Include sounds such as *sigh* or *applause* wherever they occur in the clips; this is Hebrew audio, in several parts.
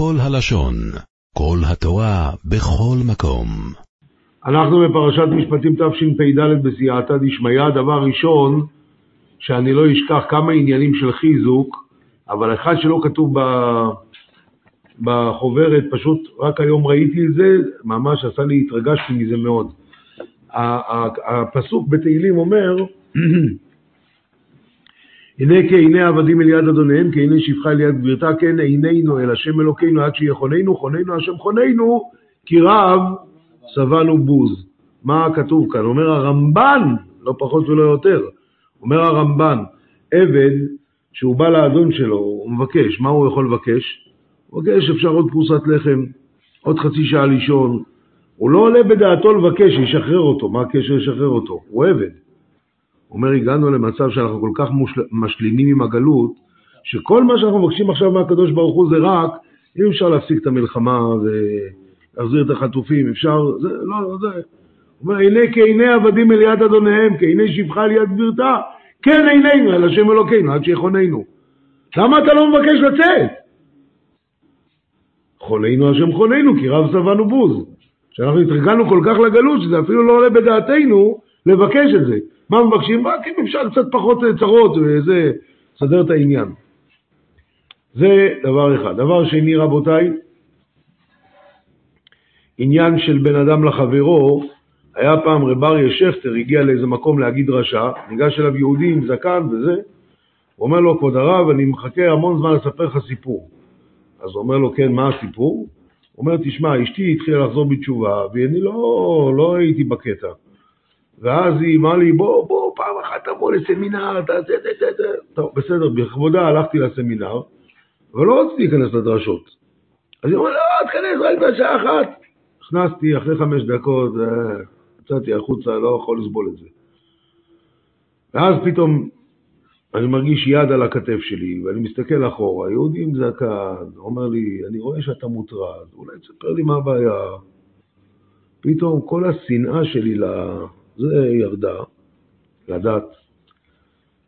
כל הלשון, כל התורה, בכל מקום. אנחנו בפרשת משפטים תשפ"ד בסייעתא דשמיא, דבר ראשון, שאני לא אשכח כמה עניינים של חיזוק, אבל אחד שלא כתוב ב... בחוברת, פשוט רק היום ראיתי את זה, ממש עשה לי, התרגשתי מזה מאוד. הפסוק בתהילים אומר, הנה כעיני עבדים אל יד אדוניהם, כעיני שפחה אל יד גבירתה, כן עינינו אל השם אלוקינו עד שיחוננו, חוננו השם חוננו, כי רב שבענו בוז. מה כתוב כאן? אומר הרמב"ן, לא פחות ולא יותר, אומר הרמב"ן, עבד שהוא בא לאדון שלו, הוא מבקש, מה הוא יכול לבקש? הוא מבקש אפשר עוד פרוסת לחם, עוד חצי שעה לישון. הוא לא עולה בדעתו לבקש שישחרר אותו, מה הקשר לשחרר אותו? הוא עבד. אומר, הגענו למצב שאנחנו כל כך מושל... משלימים עם הגלות, שכל מה שאנחנו מבקשים עכשיו מהקדוש ברוך הוא זה רק, אם אפשר להפסיק את המלחמה ולהחזיר את החטופים, אפשר, זה, לא, זה. הוא אומר, הנה כעיני עבדים אל יד אדוניהם, כעיני שפחה אל יד גבירתה, כן עינינו אל השם אלוקינו, עד שיחוננו. למה אתה לא מבקש לצאת? חוננו השם חוננו, כי רב שבענו בוז. שאנחנו התרגלנו כל כך לגלות, שזה אפילו לא עולה בדעתנו לבקש את זה. מה מבקשים? רק אם אפשר קצת פחות צרות, וזה, לסדר את העניין. זה דבר אחד. דבר שני, רבותיי, עניין של בן אדם לחברו, היה פעם רב אריה שכטר, הגיע לאיזה מקום להגיד דרשה, ניגש אליו יהודי עם זקן וזה, הוא אומר לו, כבוד הרב, אני מחכה המון זמן לספר לך סיפור. אז הוא אומר לו, כן, מה הסיפור? הוא אומר, תשמע, אשתי התחילה לחזור בתשובה, ואני לא, לא הייתי בקטע. ואז היא אמרה לי, בוא, בוא, פעם אחת תבוא לסמינר, תעשה, תעשה, טוב, בסדר, בכבודה הלכתי לסמינר, אבל לא רציתי להיכנס לדרשות. אז היא אומרת, לא, תיכנס רק בשעה אחת. נכנסתי, אחרי חמש דקות, אה, יצאתי החוצה, לא יכול לסבול את זה. ואז פתאום אני מרגיש יד על הכתף שלי, ואני מסתכל אחורה, יהודי עם זקן, אומר לי, אני רואה שאתה מוטרד, אולי תספר לי מה הבעיה. פתאום כל השנאה שלי לזה ירדה, לדת,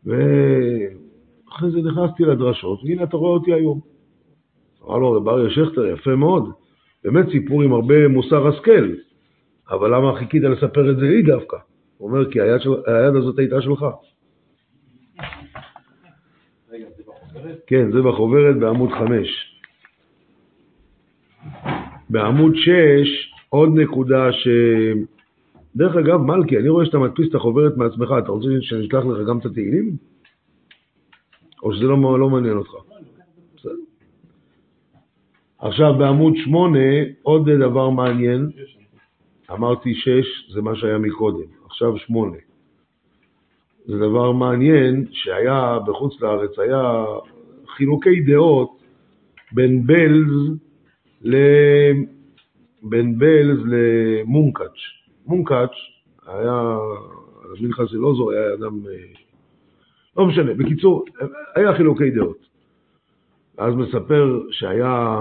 ואחרי זה נכנסתי לדרשות, והנה אתה רואה אותי היום. אמר לו, רב אריה שכטר, יפה מאוד, באמת סיפור עם הרבה מוסר השכל, אבל למה חיכית לספר את זה לי דווקא? הוא אומר, כי היד, של, היד הזאת הייתה שלך. כן, זה בחוברת בעמוד 5. בעמוד 6, עוד נקודה ש... דרך אגב, מלכי, אני רואה שאתה מדפיס את החוברת מעצמך, אתה רוצה שאני אשלח לך גם את התהילים? או שזה לא, לא מעניין אותך? עכשיו, בעמוד 8, עוד דבר מעניין. אמרתי 6, זה מה שהיה מקודם, עכשיו 8. זה דבר מעניין שהיה בחוץ לארץ, היה חילוקי דעות בין בלז, ל... בין בלז למונקאץ'. מונקאץ' היה, מנחס אלעזור היה אדם, לא משנה, בקיצור, היה חילוקי דעות. ואז מספר שהיה,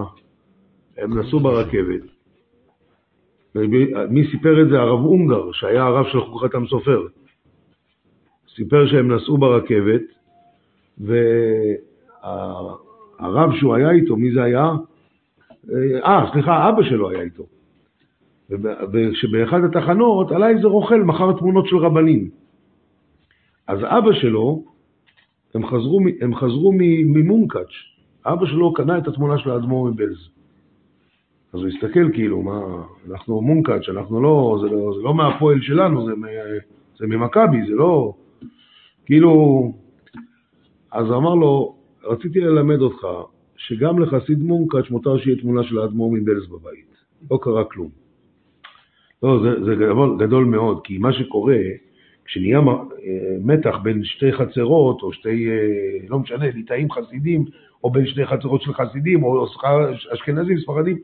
הם נסעו ברכבת, מי סיפר את זה? הרב אונגר, שהיה הרב של חוקת סופר. סיפר שהם נסעו ברכבת, והרב שהוא היה איתו, מי זה היה? אה, סליחה, אבא שלו היה איתו. ושבאחד התחנות עלה איזה רוכל, מכר תמונות של רבנים. אז אבא שלו, הם חזרו, הם חזרו ממונקאץ', אבא שלו קנה את התמונה של האדמו"ר מבלז. אז הוא הסתכל כאילו, מה, אנחנו מונקאץ', אנחנו לא, זה לא, זה לא מהפועל שלנו, זה, זה ממכבי, זה לא, כאילו, אז אמר לו, רציתי ללמד אותך שגם לחסיד מונקאץ' מותר שיהיה תמונה של האדמו"ר מבלז בבית. לא קרה כלום. לא, זה, זה גדול, גדול מאוד, כי מה שקורה, כשנהיה מתח בין שתי חצרות, או שתי, אה, לא משנה, ליטאים חסידים, או בין שתי חצרות של חסידים, או אשכנזים, ספרדים,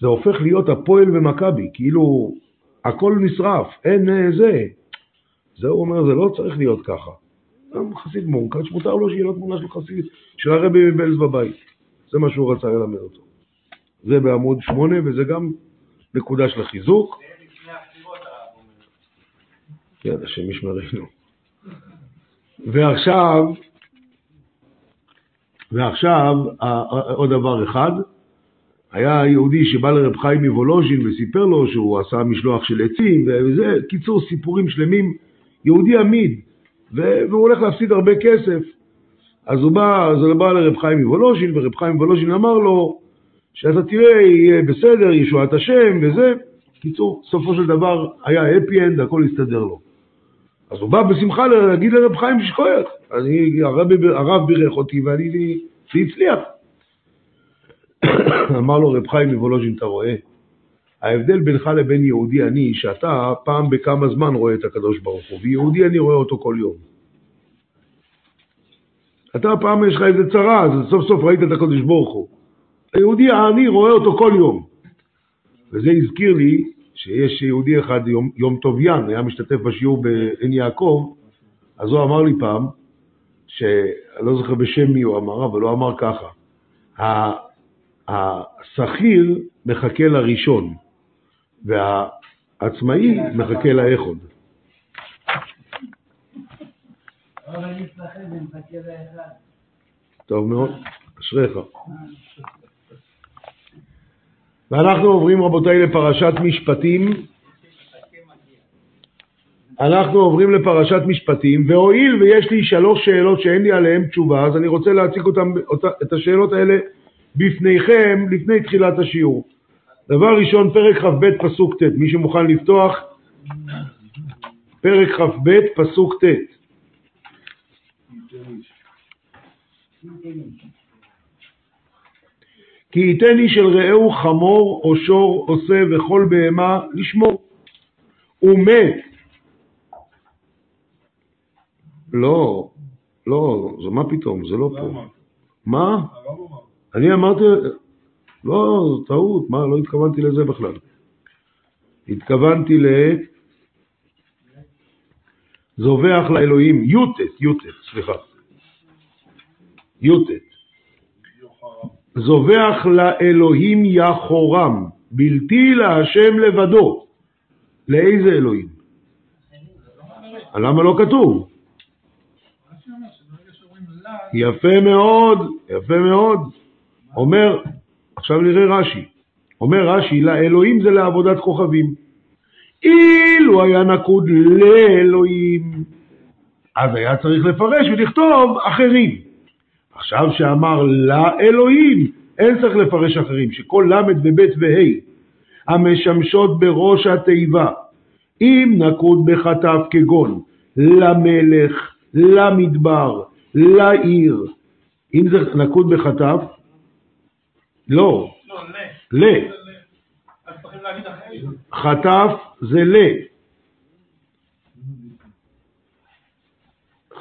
זה הופך להיות הפועל ומכבי, כאילו הכל נשרף, אין אה, זה. זה הוא אומר, זה לא צריך להיות ככה. גם חסיד מונקאץ', מותר לו שיהיה לו תמונה של חסיד, של הרבי מבלז בבית. זה מה שהוא רצה ללמד אותו. זה בעמוד שמונה, וזה גם נקודה של חיזוק. כן, השם ישמרנו. ועכשיו, ועכשיו, עוד דבר אחד, היה יהודי שבא לרב חיים מוולוז'ין וסיפר לו שהוא עשה משלוח של עצים וזה, קיצור, סיפורים שלמים. יהודי עמיד, והוא הולך להפסיד הרבה כסף. אז הוא בא, אז הוא בא לרב חיים מוולוז'ין, ורב חיים מוולוז'ין אמר לו, שאתה תראה, יהיה בסדר, ישועת השם וזה. קיצור, סופו של דבר היה happy end, הכל הסתדר לו. אז הוא בא בשמחה להגיד לרב חיים שכוייח. הרב, בירך אותי ואני, זה הצליח. *coughs* אמר לו רב חיים מוולוז'ין, אתה רואה? ההבדל בינך לבין יהודי עני, שאתה פעם בכמה זמן רואה את הקדוש ברוך הוא, ויהודי אני רואה אותו כל יום. אתה פעם יש לך איזה צרה, אז סוף סוף ראית את הקדוש ברוך הוא. היהודי העני רואה אותו כל יום. וזה הזכיר לי שיש יהודי אחד, יום, יום טוביין, היה משתתף בשיעור בעין יעקב, אז הוא אמר לי פעם, שאני לא זוכר בשם מי הוא אמר, אבל הוא אמר ככה, השכיר מחכה לראשון, והעצמאי מחכה לאחוד. טוב מאוד, אשריך. ואנחנו עוברים רבותיי לפרשת משפטים. אנחנו עוברים לפרשת משפטים, והואיל ויש לי שלוש שאלות שאין לי עליהן תשובה, אז אני רוצה להציג אותם, את השאלות האלה בפניכם לפני תחילת השיעור. דבר ראשון, פרק כ"ב פסוק ט', מי שמוכן לפתוח, פרק כ"ב פסוק ט'. כי ייתן איש אל רעהו חמור או שור עושה וכל בהמה לשמור. הוא מת. לא, לא, זה מה פתאום, זה לא פה. מה? אני אמרתי, לא, טעות, מה, לא התכוונתי לזה בכלל. התכוונתי ל... זובח לאלוהים, יוטט, יוטט, סליחה. יוטט. זובח לאלוהים יחורם, בלתי להשם לבדו. לאיזה אלוהים? למה לא כתוב? יפה מאוד, יפה מאוד. אומר, עכשיו נראה רש"י, אומר רש"י, לאלוהים זה לעבודת כוכבים. אילו היה נקוד לאלוהים, אז היה צריך לפרש ולכתוב אחרים. עכשיו שאמר לאלוהים, אין צריך לפרש אחרים, שכל ל' וב' וה' המשמשות בראש התיבה, אם נקוד בחטף כגון למלך, למדבר, לעיר, אם זה נקוד בחטף, לא, ל. חטף זה ל.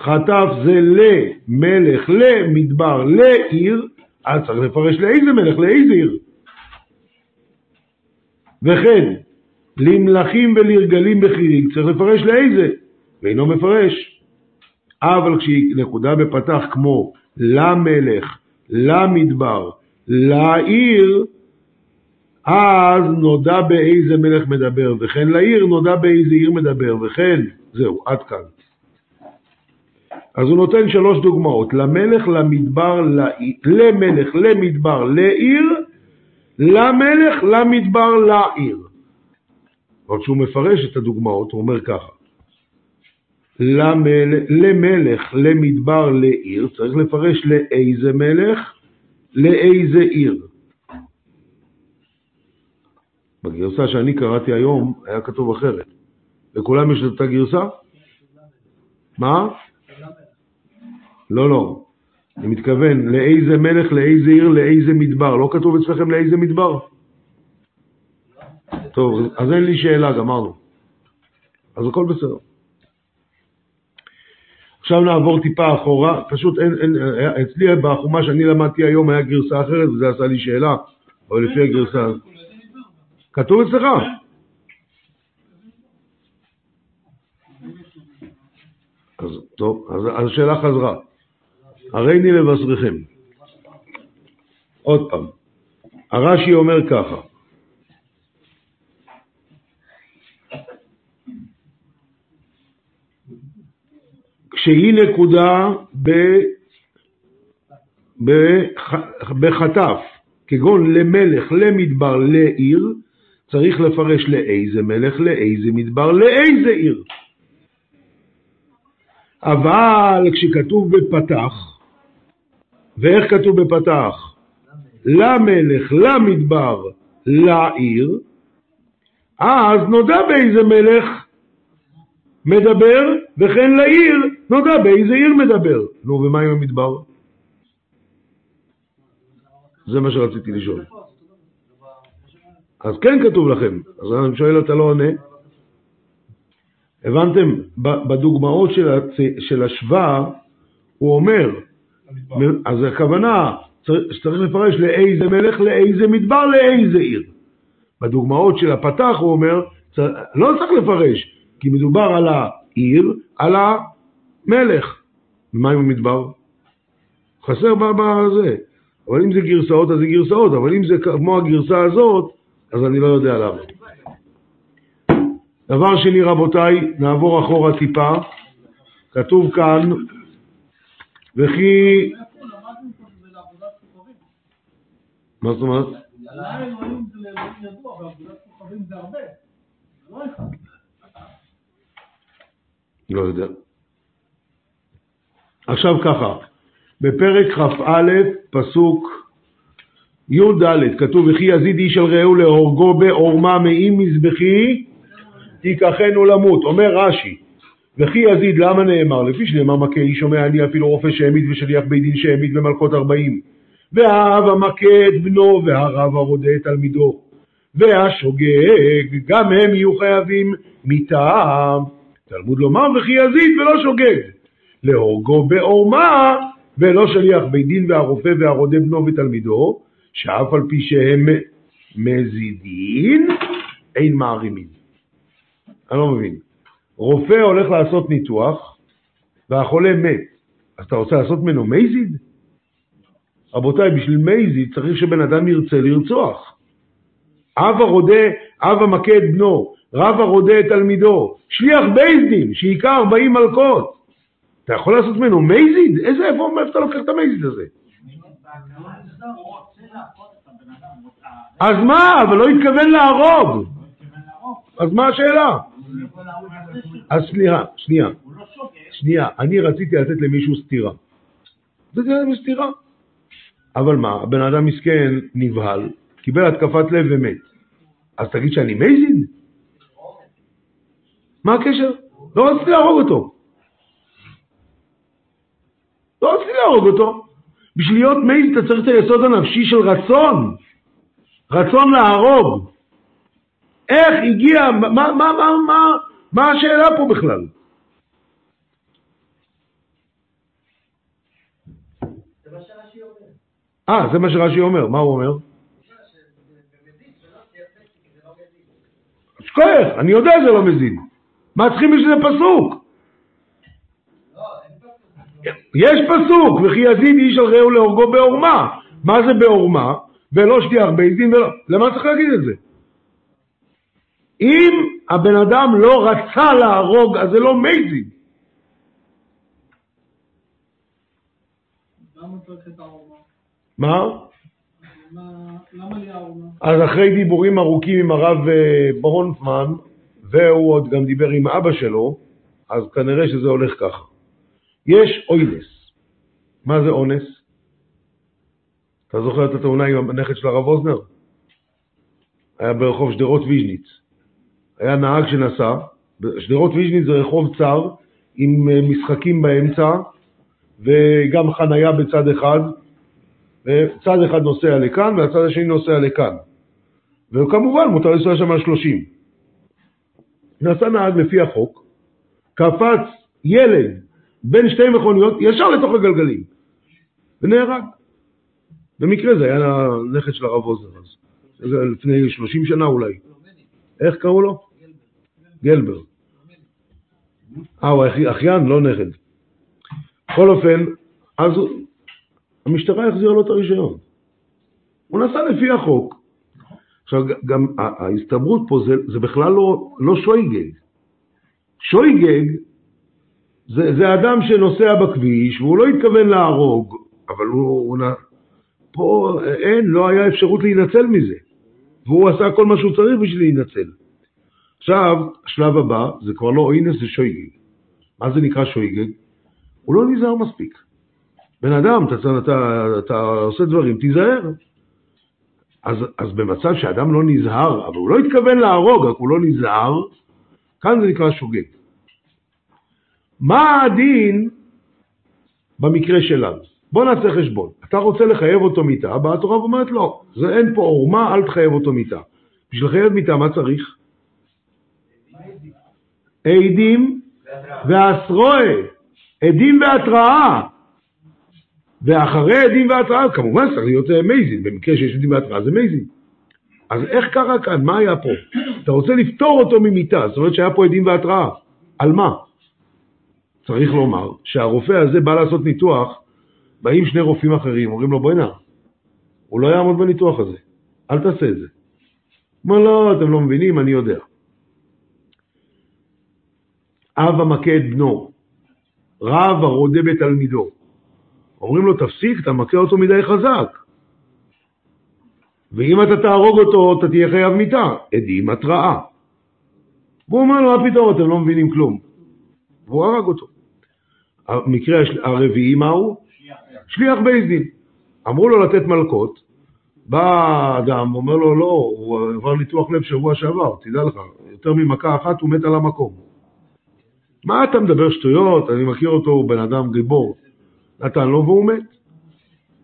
חטף זה למלך, למדבר, לעיר, אז צריך לפרש לאיזה מלך, לאיזה עיר. וכן, למלכים ולרגלים בכירים, צריך לפרש לאיזה, ואינו מפרש. אבל כשהיא נקודה בפתח כמו למלך, למדבר, לעיר, אז נודע באיזה מלך מדבר, וכן לעיר נודע באיזה עיר מדבר, וכן, זהו, עד כאן. אז הוא נותן שלוש דוגמאות, למלך, למדבר, למלך, למדבר, לעיר, למלך, למדבר, לעיר. אבל כשהוא מפרש את הדוגמאות, הוא אומר ככה, למלך, למדבר, לעיר, צריך לפרש לאיזה מלך, לאיזה עיר. בגרסה שאני קראתי היום היה כתוב אחרת. לכולם יש את אותה גרסה? מה? לא, לא. אני מתכוון לאיזה מלך, לאיזה עיר, לאיזה מדבר. לא כתוב אצלכם לאיזה מדבר? טוב, אז אין לי שאלה, גמרנו. אז הכל בסדר. עכשיו נעבור טיפה אחורה, פשוט אין, אין, אצלי בחומה שאני למדתי היום היה גרסה אחרת וזה עשה לי שאלה, אבל לפי הגרסה... כתוב אצלך? אז טוב, אז השאלה חזרה. הריני לבשריכם. עוד פעם, הרש"י אומר ככה, כשהיא נקודה ב, בחטף, כגון למלך, למדבר, לעיר, צריך לפרש לאיזה מלך, לאיזה מדבר, לאיזה עיר. אבל כשכתוב בפתח, ואיך כתוב בפתח? למלך, למדבר, לעיר, אז נודע באיזה מלך מדבר, וכן לעיר נודע באיזה עיר מדבר. נו, ומה עם המדבר? זה מה שרציתי לשאול. אז כן כתוב לכם, אז אני שואל, אתה לא עונה? הבנתם? בדוגמאות של. של השוואה, הוא אומר, אז הכוונה, שצריך לפרש לאיזה מלך, לאיזה מדבר, לאיזה עיר. בדוגמאות של הפתח הוא אומר, לא צריך לפרש, כי מדובר על העיר, על המלך. ומה עם המדבר? חסר בזה. אבל אם זה גרסאות, אז זה גרסאות, אבל אם זה כמו הגרסה הזאת, אז אני לא יודע למה. דבר שני, רבותיי, נעבור אחורה טיפה. כתוב כאן, וכי... מה זאת אומרת? לא יודע. עכשיו ככה, בפרק כ"א, פסוק י"ד, כתוב וכי יזיד איש על רעהו להורגו בעורמה מעם מזבחי תיקחנו למות. אומר רש"י, וכי יזיד, למה נאמר? לפי שנאמר מכה איש שומע אני אפילו רופא שהעמיד ושליח בית דין שהעמיד במלכות ארבעים. והאב המכה את בנו והרב הרודה את תלמידו. והשוגג, גם הם יהיו חייבים מטעם. תלמוד לומר וכי יזיד ולא שוגג. להורגו בעורמה ולא שליח בית דין והרופא והרודה בנו ותלמידו, שאף על פי שהם מזידין, אין מערימין. אני לא מבין. רופא הולך לעשות ניתוח, והחולה מת. אז אתה רוצה לעשות ממנו מייזיד? רבותיי, בשביל מייזיד צריך שבן אדם ירצה לרצוח. אב הרודה, אב המכה את בנו, רב הרודה את תלמידו, שליח בייזדין, שהיכה 40 מלקות. אתה יכול לעשות ממנו מייזיד? איזה, איפה, מאיפה אתה לוקח את המייזיד הזה? אז מה? אבל לא התכוון להרוג. אז מה השאלה? אז סליחה, שנייה. שנייה, אני רציתי לתת למישהו סטירה. זה גם סטירה. אבל מה, הבן אדם מסכן, נבהל, קיבל התקפת לב ומת. אז תגיד שאני מייזין? מה הקשר? לא רציתי להרוג אותו. לא רציתי להרוג אותו. בשביל להיות מייז אתה צריך את היסוד הנפשי של רצון. רצון להרוג. איך הגיע, מה, מה, מה, מה, מה השאלה פה בכלל? אה, זה מה שרש"י אומר. מה הוא אומר? שכוח, אני יודע שזה לא מזין. מה צריכים בשביל זה פסוק? יש פסוק, וכי יזיד איש על רעהו להורגו בעורמה. מה זה בעורמה? ולא שתיח בית דין ולא... למה צריך להגיד את זה? אם הבן אדם לא רצה להרוג, אז זה לא מייזין. מה? אז אחרי דיבורים ארוכים עם הרב אה, ברונפמן, והוא עוד גם דיבר עם אבא שלו, אז כנראה שזה הולך ככה. יש אונס. מה זה אונס? אתה זוכר את התאונה עם הנכד של הרב אוזנר? היה ברחוב שדרות ויז'ניץ. היה נהג שנסע, שדרות ויז'ניץ זה רחוב צר, עם אה, משחקים באמצע, וגם חנייה בצד אחד, וצד אחד נוסע לכאן והצד השני נוסע לכאן. וכמובן מותר לנסוע שם על 30. נסע נהג לפי החוק, קפץ ילד בין שתי מכוניות ישר לתוך הגלגלים, ונהרג. במקרה זה היה הנכד של הרב עוזר אז, לפני 30 שנה אולי. איך קראו לו? גלבר. אה, הוא אחיין, לא נכד. בכל אופן, אז המשטרה החזירה לו את הרישיון. הוא נסע לפי החוק. עכשיו, גם ההסתברות פה זה, זה בכלל לא, לא שויגג. שויגג זה, זה אדם שנוסע בכביש והוא לא התכוון להרוג, אבל הוא, הוא, פה אין, לא היה אפשרות להינצל מזה. והוא עשה כל מה שהוא צריך בשביל להינצל. עכשיו, השלב הבא זה כבר לא אינס, זה שויגג. מה זה נקרא שויגג? הוא לא נזהר מספיק. בן אדם, אתה, אתה, אתה, אתה עושה דברים, תיזהר. אז, אז במצב שאדם לא נזהר, אבל הוא לא התכוון להרוג, רק הוא לא נזהר, כאן זה נקרא שוגג. מה הדין במקרה שלנו? בוא נעשה חשבון. אתה רוצה לחייב אותו מיתה, באה התורה ואומרת לא, זה אין פה עורמה, אל תחייב אותו מיתה. בשביל לחייב מיתה, מה צריך? עדים ואסרוי, עדים והתראה. ואחרי עדים והתראה, כמובן צריך להיות אה, מייזין, במקרה שיש עדים והתראה זה מייזין. אז איך קרה כאן? מה היה פה? אתה רוצה לפתור אותו ממיתה, זאת אומרת שהיה פה עדים והתראה. על מה? צריך לומר שהרופא הזה בא לעשות ניתוח, באים שני רופאים אחרים, אומרים לו בואי נע, הוא לא יעמוד בניתוח הזה, אל תעשה את זה. הוא אומר לא, אתם לא מבינים, אני יודע. אב המכה את בנו, רב הרודה בתלמידו. אומרים לו, תפסיק, אתה מכה אותו מדי חזק. ואם אתה תהרוג אותו, אתה תהיה חייב מיתה. עדים, התראה. והוא אומר לו, מה פתאום, אתם לא מבינים כלום. והוא הרג אותו. המקרה הרביעי מהו? שליח בייס דין. אמרו לו לתת מלקות, בא אדם, אומר לו, לא, הוא עבר ניתוח לב שבוע שעבר, תדע לך, יותר ממכה אחת הוא מת על המקום. מה אתה מדבר שטויות? אני מכיר אותו, הוא בן אדם גיבור. נתן לו והוא מת.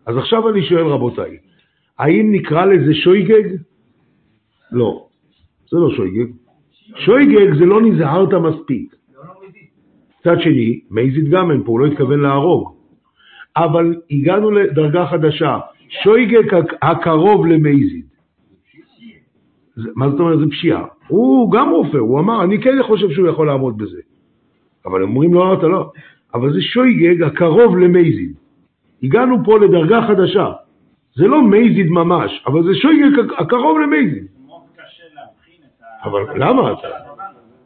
אז עכשיו אני שואל, רבותיי, האם נקרא לזה שויגג? לא, זה לא שויגג. שויגג זה לא נזהרת מספיק. מצד שני, מייזיד גם אין פה, הוא לא התכוון להרוג. אבל הגענו לדרגה חדשה, שויגג הקרוב למייזיד. מה זאת אומרת? זה פשיעה. הוא גם רופא, הוא אמר, אני כן חושב שהוא יכול לעמוד בזה. אבל אומרים לו, לא, אתה לא. אבל זה שויגג הקרוב למייזיד. הגענו פה לדרגה חדשה. זה לא מייזיד ממש, אבל זה שויגג הקרוב למייזיד. אבל למה?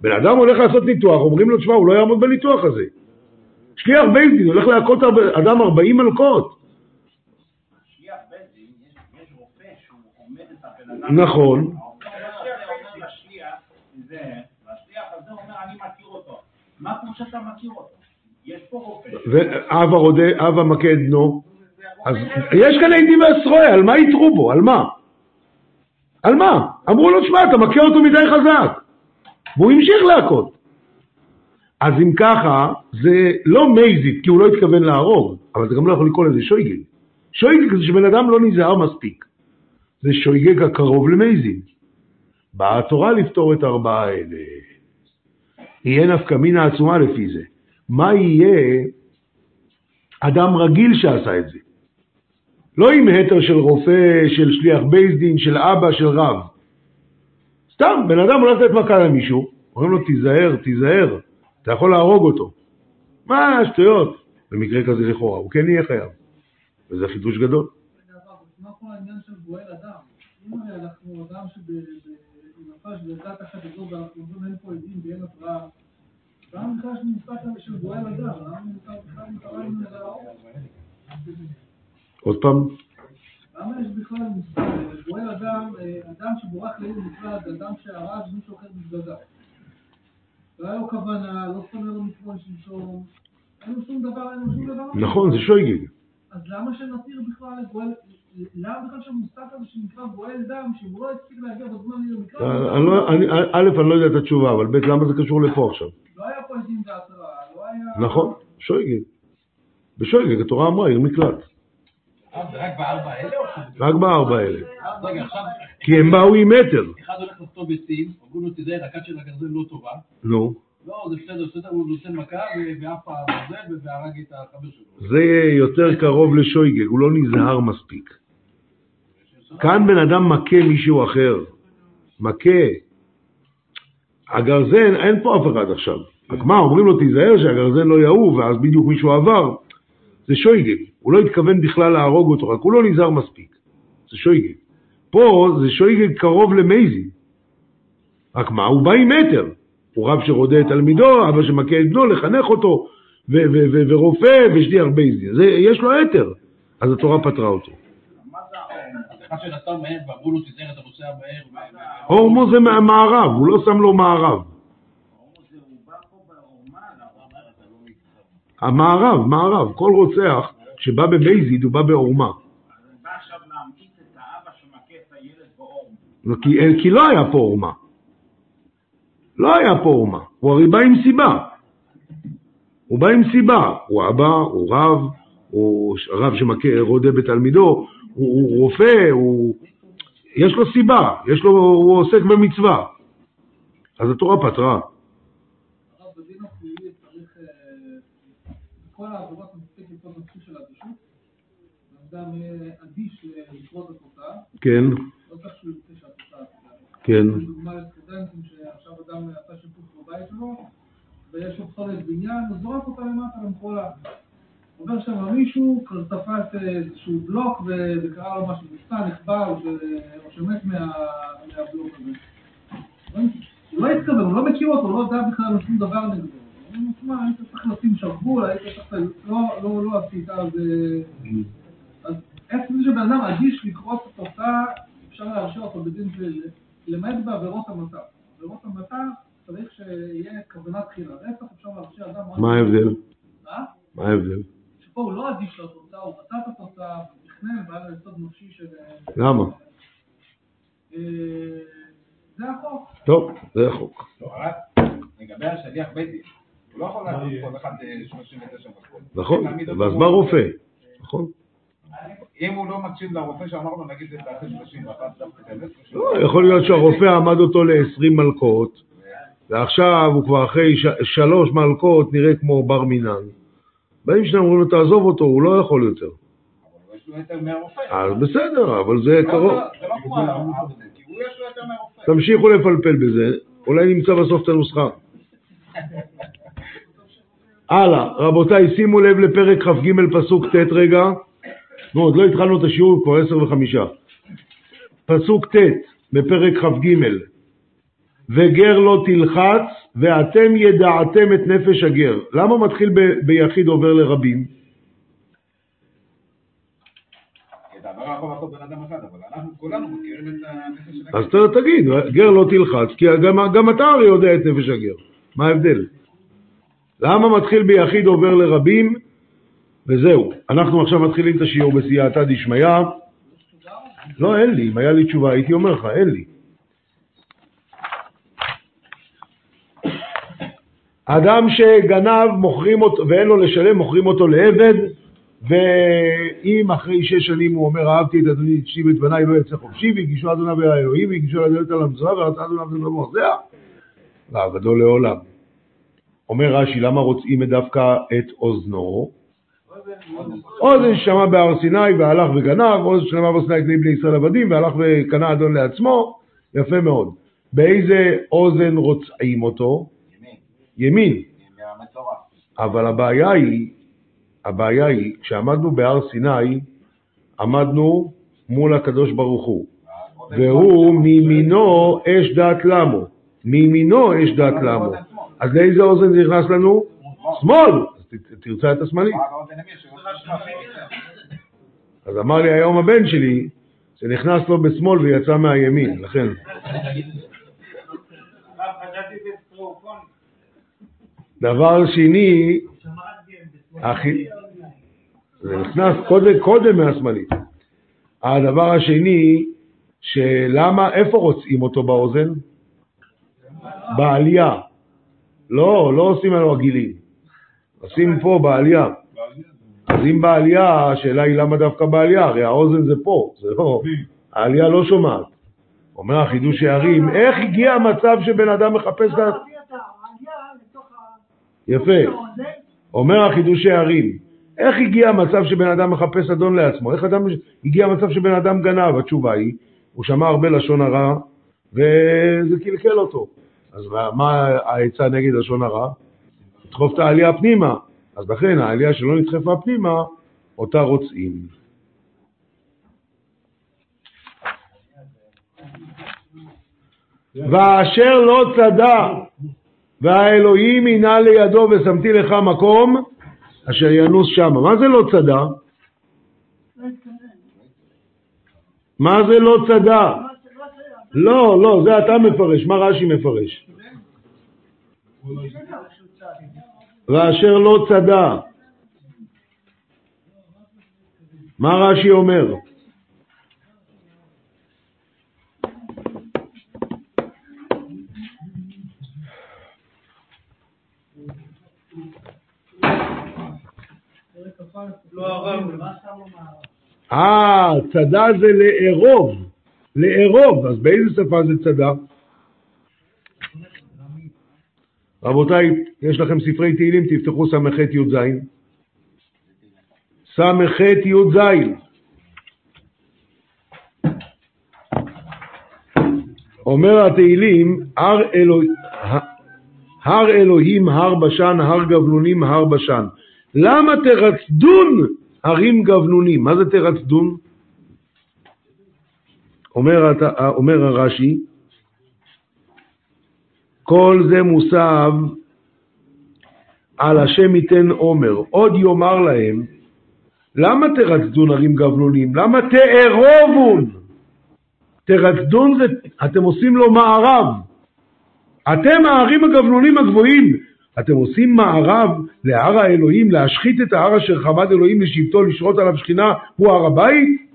בן אדם הולך לעשות ניתוח, אומרים לו, תשמע, הוא לא יעמוד בניתוח הזה. שליח בית דין, הולך להכות אדם 40 מלכות. נכון. מה כמו שאתה מכיר אותו? יש פה רופא. אב המכה את בנו. אז יש כאן עדים ועשרוי, על מה יתרו בו? על מה? על מה? אמרו לו, שמע, אתה מכה אותו מדי חזק. והוא המשיך להכות. אז אם ככה, זה לא מייזית, כי הוא לא התכוון להרוג, אבל זה גם לא יכול לקרוא לזה שויגג. שויגג זה שבן אדם לא נזהר מספיק. זה שויגג הקרוב למייזית. באה התורה לפתור את ארבעה האלה. יהיה נפקא מינה עצומה לפי זה. מה יהיה אדם רגיל שעשה את זה? לא עם התר של רופא, של שליח בייס דין, של אבא, של רב. סתם, בן אדם הולך לתת מכה למישהו, אומרים לו תיזהר, תיזהר, אתה יכול להרוג אותו. מה, שטויות. במקרה כזה לכאורה, הוא כן יהיה חייב. וזה חידוש גדול. מה פה העניין של גואל אדם? אם אנחנו אדם שבנפש בדעת אחת הזו, ואנחנו אומרים אין פה עדים ואין התראה, למה שנמצא כאן של גואל אדם? למה בכלל נקרא לנו עוד פעם? למה יש בכלל גואל אדם, אדם שבורח לעיר נפרד, אדם שהרג מישהו אחר בזגגה? לא היה לו כוונה, לא שונא לו מצוון שלשום, אין לו שום דבר, אין לו שום דבר. נכון, זה שויגג. אז למה שנתיר בכלל גואל, למה בכלל שהמושג הזה שנקרא גואל דם, שהוא לא הספיק להגיע בזמן לעיר מקרא? לא- א', אני לא יודע את התשובה, אבל ב', למה זה קשור לפה עכשיו? לא היה פה עדים והתראה, לא היה... נכון, שויגג. בשויגג התורה אמרה עיר מקלט. אה, רק בארבע האלה? רק בארבע האלה. כי הם באו עם מטר. אחד הולך לחטוא ביצים, אומרים לו תדע, הכת של הגרזן לא טובה. נו. לא, זה בסדר, בסדר, הוא נותן מכה ועף על זה והרג את החבר שלו. זה יותר קרוב לשויגג, הוא לא נזהר מספיק. כאן בן אדם מכה מישהו אחר. מכה. הגרזן, אין פה אף אחד עכשיו. רק מה, אומרים לו תיזהר שהגרזן לא יעוף, ואז בדיוק מישהו עבר. זה שויגג. הוא לא התכוון בכלל להרוג אותו, רק הוא לא נזהר מספיק. זה שוגג. פה זה שוגג קרוב למזיד. רק מה, הוא בא עם מטר. הוא רב שרודה את תלמידו, אבא שמכה את בנו, לחנך אותו, ורופא ושליח בייזין. יש לו היתר. אז התורה פטרה אותו. אחד שנסע מהר ואמרו לו תיזהר אתה נוסע מהר. ו- עורמה זה מהמארב, הוא לא שם לו מארב. המארב, מארב, כל רוצח שבא במזיד הוא בא בעורמה. באור. כי, כי לא היה פה עורמה. לא היה פה עורמה. הוא הרי בא עם סיבה. הוא בא עם סיבה. הוא אבא, הוא רב, הוא רב שמכה, רודה בתלמידו, הוא, הוא רופא, הוא... יש לו סיבה, יש לו, הוא עוסק במצווה. אז התורה פתרה. אה, של אדישות. התוצאה, כן, לא צריך שהוא ירצה שהתוצאה תהיה. כן, לדוגמה לסטודנטים שעכשיו אדם עשה שיפוץ בבית שלו, ויש לו פסולת בניין, הוא זורק אותה למטה למחולה. עובר שם מישהו, תפס איזשהו בלוק ו- וקרה לו משהו, נפצע, נחבא, או שמת מה- מהבלוק הזה. הוא לא התכוון, הוא לא מכיר אותו, הוא לא יודע בכלל שום דבר נגדו. הוא אומר, תשמע, היית צריך לשים שרוול, היית צריך... לא, לא, לא עשית, אז... אז עצם זה שבן אדם אדיש לקרות את התוצאה, אפשר להרשיע אותו בדין פלילי, למעט בעבירות המתה. בעבירות המתה צריך שיהיה כוונה תחילה. רצח אפשר להרשיע אדם... מה ההבדל? מה? מה ההבדל? שפה הוא לא אדיש לתוצאה, הוא רצה את התוצאה, הוא תכנן, והיה לו יסוד נפשי של... למה? אה, זה החוק. טוב, זה החוק. לא, לגבי השליח בית דין, הוא לא יכול לעשות כל אחד אה, 39 מכות. נכון, להעמיד אותו ואז בא רופא. נכון. אם הוא לא מקשיב לרופא שאמרנו, נגיד זה תעשה 31, דווקא תעשה 31. לא, יכול להיות שהרופא עמד אותו ל-20 מלקות, ועכשיו הוא כבר אחרי שלוש מלקות נראה כמו בר מינן. באים שניים אומרים לו, תעזוב אותו, הוא לא יכול יותר. אבל יש לו היתר מהרופא. אז בסדר, אבל זה לא, קרוב. לא. תמשיכו לפלפל בזה, אולי נמצא בסוף את הנוסחה. *laughs* הלאה, רבותיי, שימו לב לפרק כ"ג פסוק ט' רגע. נו, עוד לא התחלנו את השיעור, כבר עשר וחמישה. פסוק ט' בפרק כ"ג: וגר לא תלחץ, ואתם ידעתם את נפש הגר. למה מתחיל ב- ביחיד עובר לרבים? אז תגיד, גר לא תלחץ, כי גם, גם אתה הרי יודע את נפש הגר. מה ההבדל? למה מתחיל ביחיד עובר לרבים? וזהו. אנחנו עכשיו מתחילים את השיעור בסייעתא דשמיא. לא, אין לי. אם היה לי תשובה, הייתי אומר לך, אין לי. אדם שגנב, מוכרים אותו, ואין לו לשלם, מוכרים אותו לעבד, ואם אחרי שש שנים הוא אומר, אהבתי את אדוני, את אשתי ואת בניי, לא יצא חופשי, והגישו אדוניו אל האלוהים, והגישו לדלת על המזרח, ורצה אדוניו אל המרזע, ועבדו לעולם. אומר רש"י, למה רוצים דווקא את אוזנו? אוזן ששמע בהר סיני והלך וגנב, אוזן ששמע בהר סיני כדי בני ישראל עבדים והלך וקנה אדון לעצמו, יפה מאוד. באיזה אוזן רוצעים אותו? ימין. אבל הבעיה היא, הבעיה היא, כשעמדנו בהר סיני, עמדנו מול הקדוש ברוך הוא, והוא מימינו אש דת למו, מימינו אש דת למו. אז לאיזה אוזן זה נכנס לנו? שמאל. תרצה את השמאלי. עושה אז אמר לי היום הבן שלי, שנכנס לו בשמאל ויצא מהימין, לכן. *laughs* דבר שני, זה נכנס קודם, קודם מהשמאלית. הדבר השני, שלמה, איפה רוצים אותו באוזן? בעלייה. לא, לא עושים עליו עגילים. עושים פה בעלייה. אז אם בעלייה, השאלה היא למה דווקא בעלייה? הרי האוזן זה פה, זה לא, העלייה לא שומעת. אומר החידוש הערים, איך הגיע המצב שבן אדם מחפש את ה... יפה. אומר החידוש הערים, איך הגיע המצב שבן אדם מחפש אדון לעצמו? איך אדם, הגיע המצב שבן אדם גנב? התשובה היא, הוא שמע הרבה לשון הרע, וזה קלקל אותו. אז מה, העצה נגד לשון הרע? לדחוף את העלייה פנימה. אז לכן העלייה שלא נדחפה פנימה, אותה רוצים. ואשר לא צדע, והאלוהים הינה לידו ושמתי לך מקום, אשר ינוס שמה. מה זה לא צדע? מה זה לא צדה? לא, לא, זה אתה מפרש, מה רש"י מפרש? ואשר לא צדה. מה רש"י אומר? אה, צדה זה לארוב, לארוב, אז באיזה שפה זה צדה? רבותיי, יש לכם ספרי תהילים, תפתחו ס"ח י"ז. ס"ח י"ז. אומר התהילים, הר, אלוה... הר אלוהים הר בשן, הר גבלונים הר בשן. למה תרצדון הרים גבלונים? מה זה תרצדון? אומר, אומר הרש"י, כל זה מוסב על השם ייתן עומר. עוד יאמר להם, למה תרצדון הרים גבלונים? למה תארובון? תרצדון זה, אתם עושים לו מערב. אתם הערים הגבלונים הגבוהים, אתם עושים מערב להר האלוהים, להשחית את ההר אשר חמד אלוהים לשבטו, לשרות עליו שכינה, הוא הר הבית?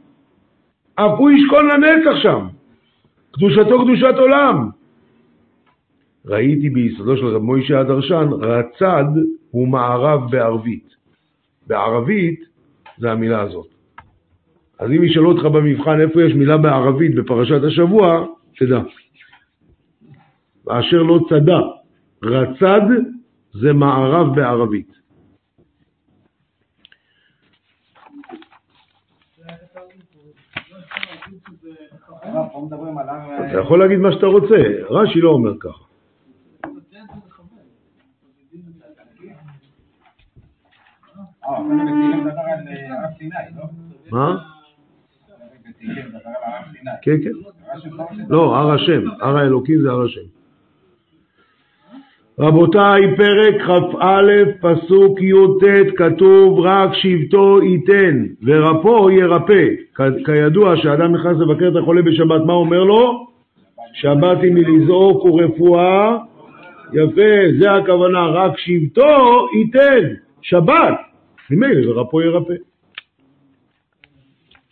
אף הוא ישכון לנצח שם. קדושתו קדושת עולם. ראיתי ביסודו של רב מוישה הדרשן, רצד הוא מערב בערבית. בערבית זה המילה הזאת. אז אם ישאלו אותך במבחן איפה יש מילה בערבית בפרשת השבוע, תדע. ואשר לא צדה, רצד זה מערב בערבית. אתה יכול להגיד מה שאתה רוצה, רש"י לא אומר ככה. מה? כן, כן. רש"י מפרש את זה. לא, הר השם, הר האלוקים זה הר השם. רבותיי, פרק כ"א, פסוק י"ט, כתוב רק שבטו ייתן ורפו ירפא. כידוע, כשאדם נכנס לבקר את החולה בשבת, מה אומר לו? שבתי מלזעוק ורפואה. יפה, זה הכוונה, רק שבטו ייתן. שבת, ממילא ורפו ירפא.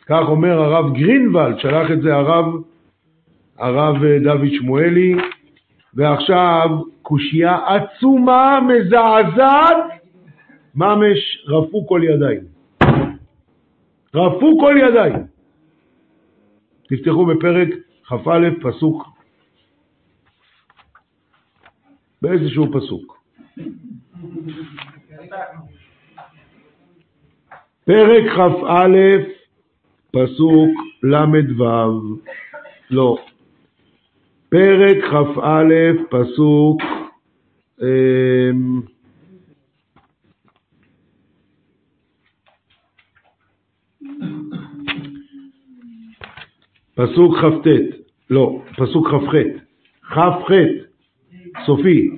כך אומר הרב גרינוולד, שלח את זה הרב, הרב אה, דוד שמואלי, ועכשיו קושייה עצומה, מזעזעת, ממש רפו כל ידיים. רפו כל ידיים. תפתחו בפרק כ"א, פסוק, באיזשהו פסוק. פרק כ"א, פסוק ל"ו, לא, פרק כ"א, פסוק אמ, פסוק כ"ט, לא, פסוק כ"ח, כ"ח, סופי,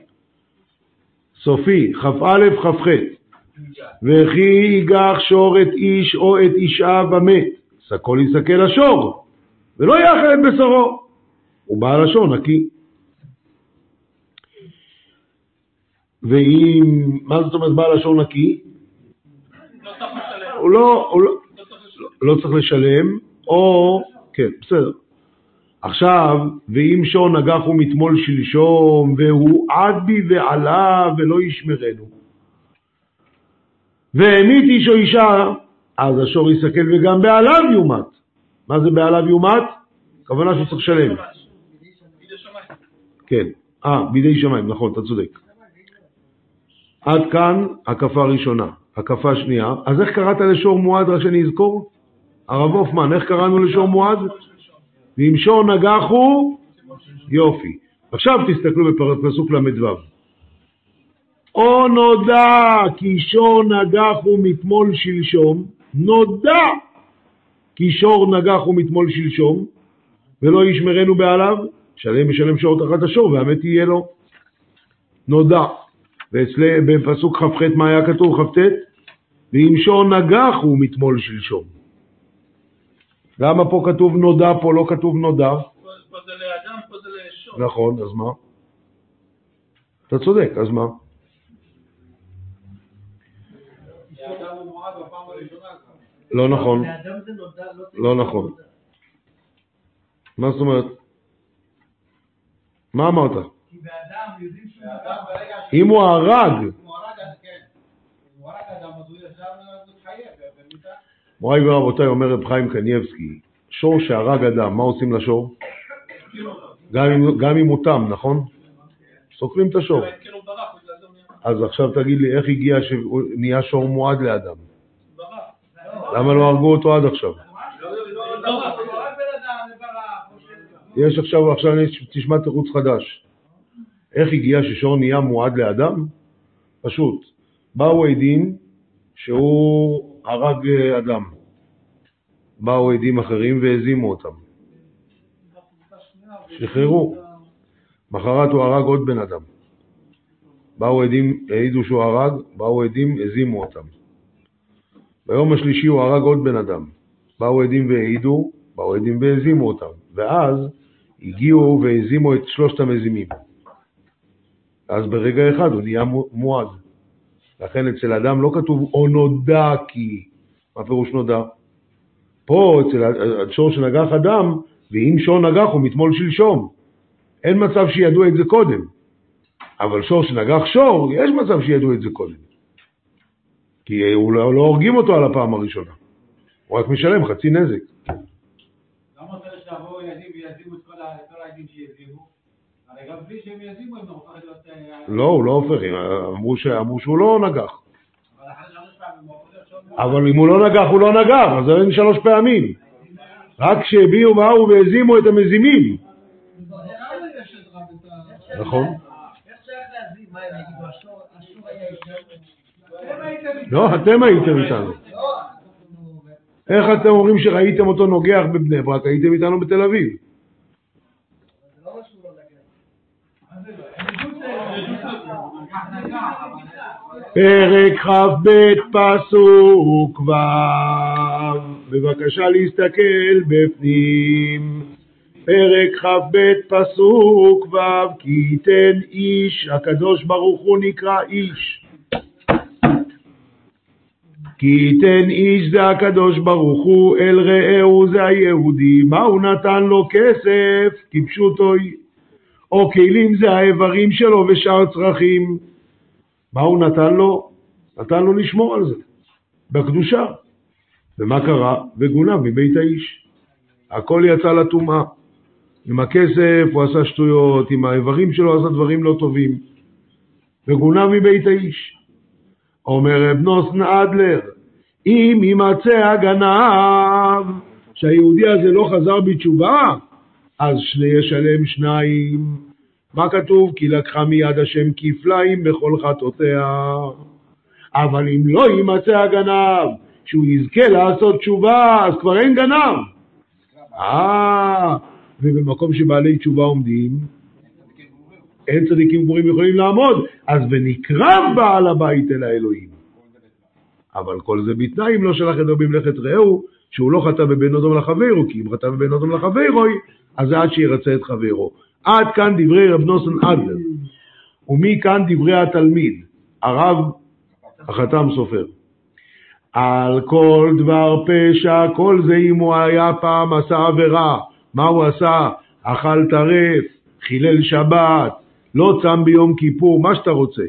סופי, כ"א, כ"ח, וכי ייגח שור את איש או את אישה ומת, שקול יסכל לשור, ולא יאכל את בשרו, ובעל לשון נקי. ואם, מה זאת אומרת בעל לשון נקי? הוא לא, הוא לא, לא צריך לשלם, או, כן, בסדר. עכשיו, ואם שור נגח הוא מתמול שלשום, והוא עד בי ועלה ולא ישמרנו. והמית איש או אישה, אז השור יסכל וגם בעליו יומת. מה זה בעליו יומת? הכוונה שהוא צריך לשלם. כן, אה, בידי שמיים, נכון, אתה צודק. עד כאן הקפה ראשונה. הקפה שנייה, אז איך קראת לשור מועד, רק שאני אזכור? הרב הופמן, איך קראנו לשור מועד? ואם שור נגח הוא, יופי. עכשיו תסתכלו בפסוק ל"ו. או נודע כי שור נגח הוא מתמול שלשום, נודע כי שור נגח הוא מתמול שלשום, ולא ישמרנו בעליו, שלם משלם שעות תחת השור, והמת יהיה לו. נודע. ואצלי בפסוק כ"ח מה היה כתוב? כ"ט? ואם שור נגח הוא מתמול שלשום. למה פה כתוב נודע, פה לא כתוב נודע? פה פה זה לאדם, פה זה לשור. נכון, אז מה? אתה צודק, אז מה? לא נכון, לא לא נכון. מה זאת אומרת? מה אמרת? כי באדם יודעים שהוא אם הוא הרג, כן. במיתה. מוריי ורבותיי, אומר רב חיים קניבסקי, שור שהרג אדם, מה עושים לשור? גם אם, גם אם הוא תם, נכון? סוקרים את השור. כן נהיה אז עכשיו תגיד לי, איך הגיע שהוא נהיה שור מועד לאדם? למה לא הרגו אותו עד עכשיו? לא, לא, הוא לא, הרג בן אדם, וברח, או ש- יש עכשיו, עכשיו תשמע תירוץ חדש. איך הגיע ששור נהיה מועד לאדם? פשוט. באו עדים שהוא הרג אה, אדם. באו עדים אחרים והזימו אותם. שחררו. מחרת הוא הרג עוד בן אדם. באו עדים, העידו שהוא הרג, באו עדים, הזימו אותם. ביום השלישי הוא הרג עוד בן אדם. באו עדים והעידו, באו עדים והזימו אותם. ואז הגיעו והזימו את שלושת המזימים. אז ברגע אחד הוא נהיה מו- מועד. לכן אצל אדם לא כתוב או נודע כי. מה פירוש נודע? פה אצל השור שנגח אדם, ואם שור נגח הוא מתמול שלשום. אין מצב שידעו את זה קודם. אבל שור שנגח שור, יש מצב שידעו את זה קודם. כי הוא לא, לא הורגים אותו על הפעם הראשונה. הוא רק משלם חצי נזק. ויזימו את כל העדים שיזימו? הרי גם בלי שהם יזימו הם הופכים להיות... אה, לא, הוא לא הופך, אמרו, ש... אמרו שהוא לא נגח. אבל אם הוא לא נגח, הוא לא נגח, אז אין שלוש פעמים. רק כשהביאו באו והזימו את המזימים. נכון. לא, אתם הייתם איתנו. לא. איך אתם אומרים שראיתם אותו נוגח בבני ברק? הייתם איתנו בתל אביב. זה לא משהו לא נגע. פרק כ"ב פסוק ו', בבקשה להסתכל בפנים. פרק כ"ב פסוק ו', כי ייתן איש, הקדוש ברוך הוא נקרא איש. כי ייתן איש זה הקדוש ברוך הוא, אל רעהו זה היהודי, מה הוא נתן לו כסף? כפשוטו, או כלים זה האיברים שלו ושאר צרכים. מה הוא נתן לו? נתן לו לשמור על זה, בקדושה. ומה קרה? וגונב מבית האיש. הכל יצא לטומאה. עם הכסף הוא עשה שטויות, עם האיברים שלו עשה דברים לא טובים. וגונב מבית האיש. אומר רב נוסן אדלר, אם יימצא הגנב, שהיהודי הזה לא חזר בתשובה, אז שני ישלם שניים. מה כתוב? כי לקחה מיד השם כפליים בכל חטאותיה. אבל אם לא יימצא הגנב, שהוא יזכה לעשות תשובה, אז כבר אין גנב. אה, ובמקום שבעלי תשובה עומדים, אין צדיקים גמורים יכולים לעמוד, אז ונקרב בעל הבית אל האלוהים. אבל כל זה בתנאי אם לא שלח ידו במלאכת רעהו, שהוא לא חטא בבין אדום לחברו, כי אם חטא בבין אדום לחברו, אז זה עד שירצה את חברו. עד כאן דברי רב נוסן אדלר. ומכאן דברי התלמיד, הרב החתם סופר. על כל דבר פשע, כל זה אם הוא היה פעם עשה עבירה. מה הוא עשה? אכל טרף, חילל שבת, לא צם ביום כיפור, מה שאתה רוצה.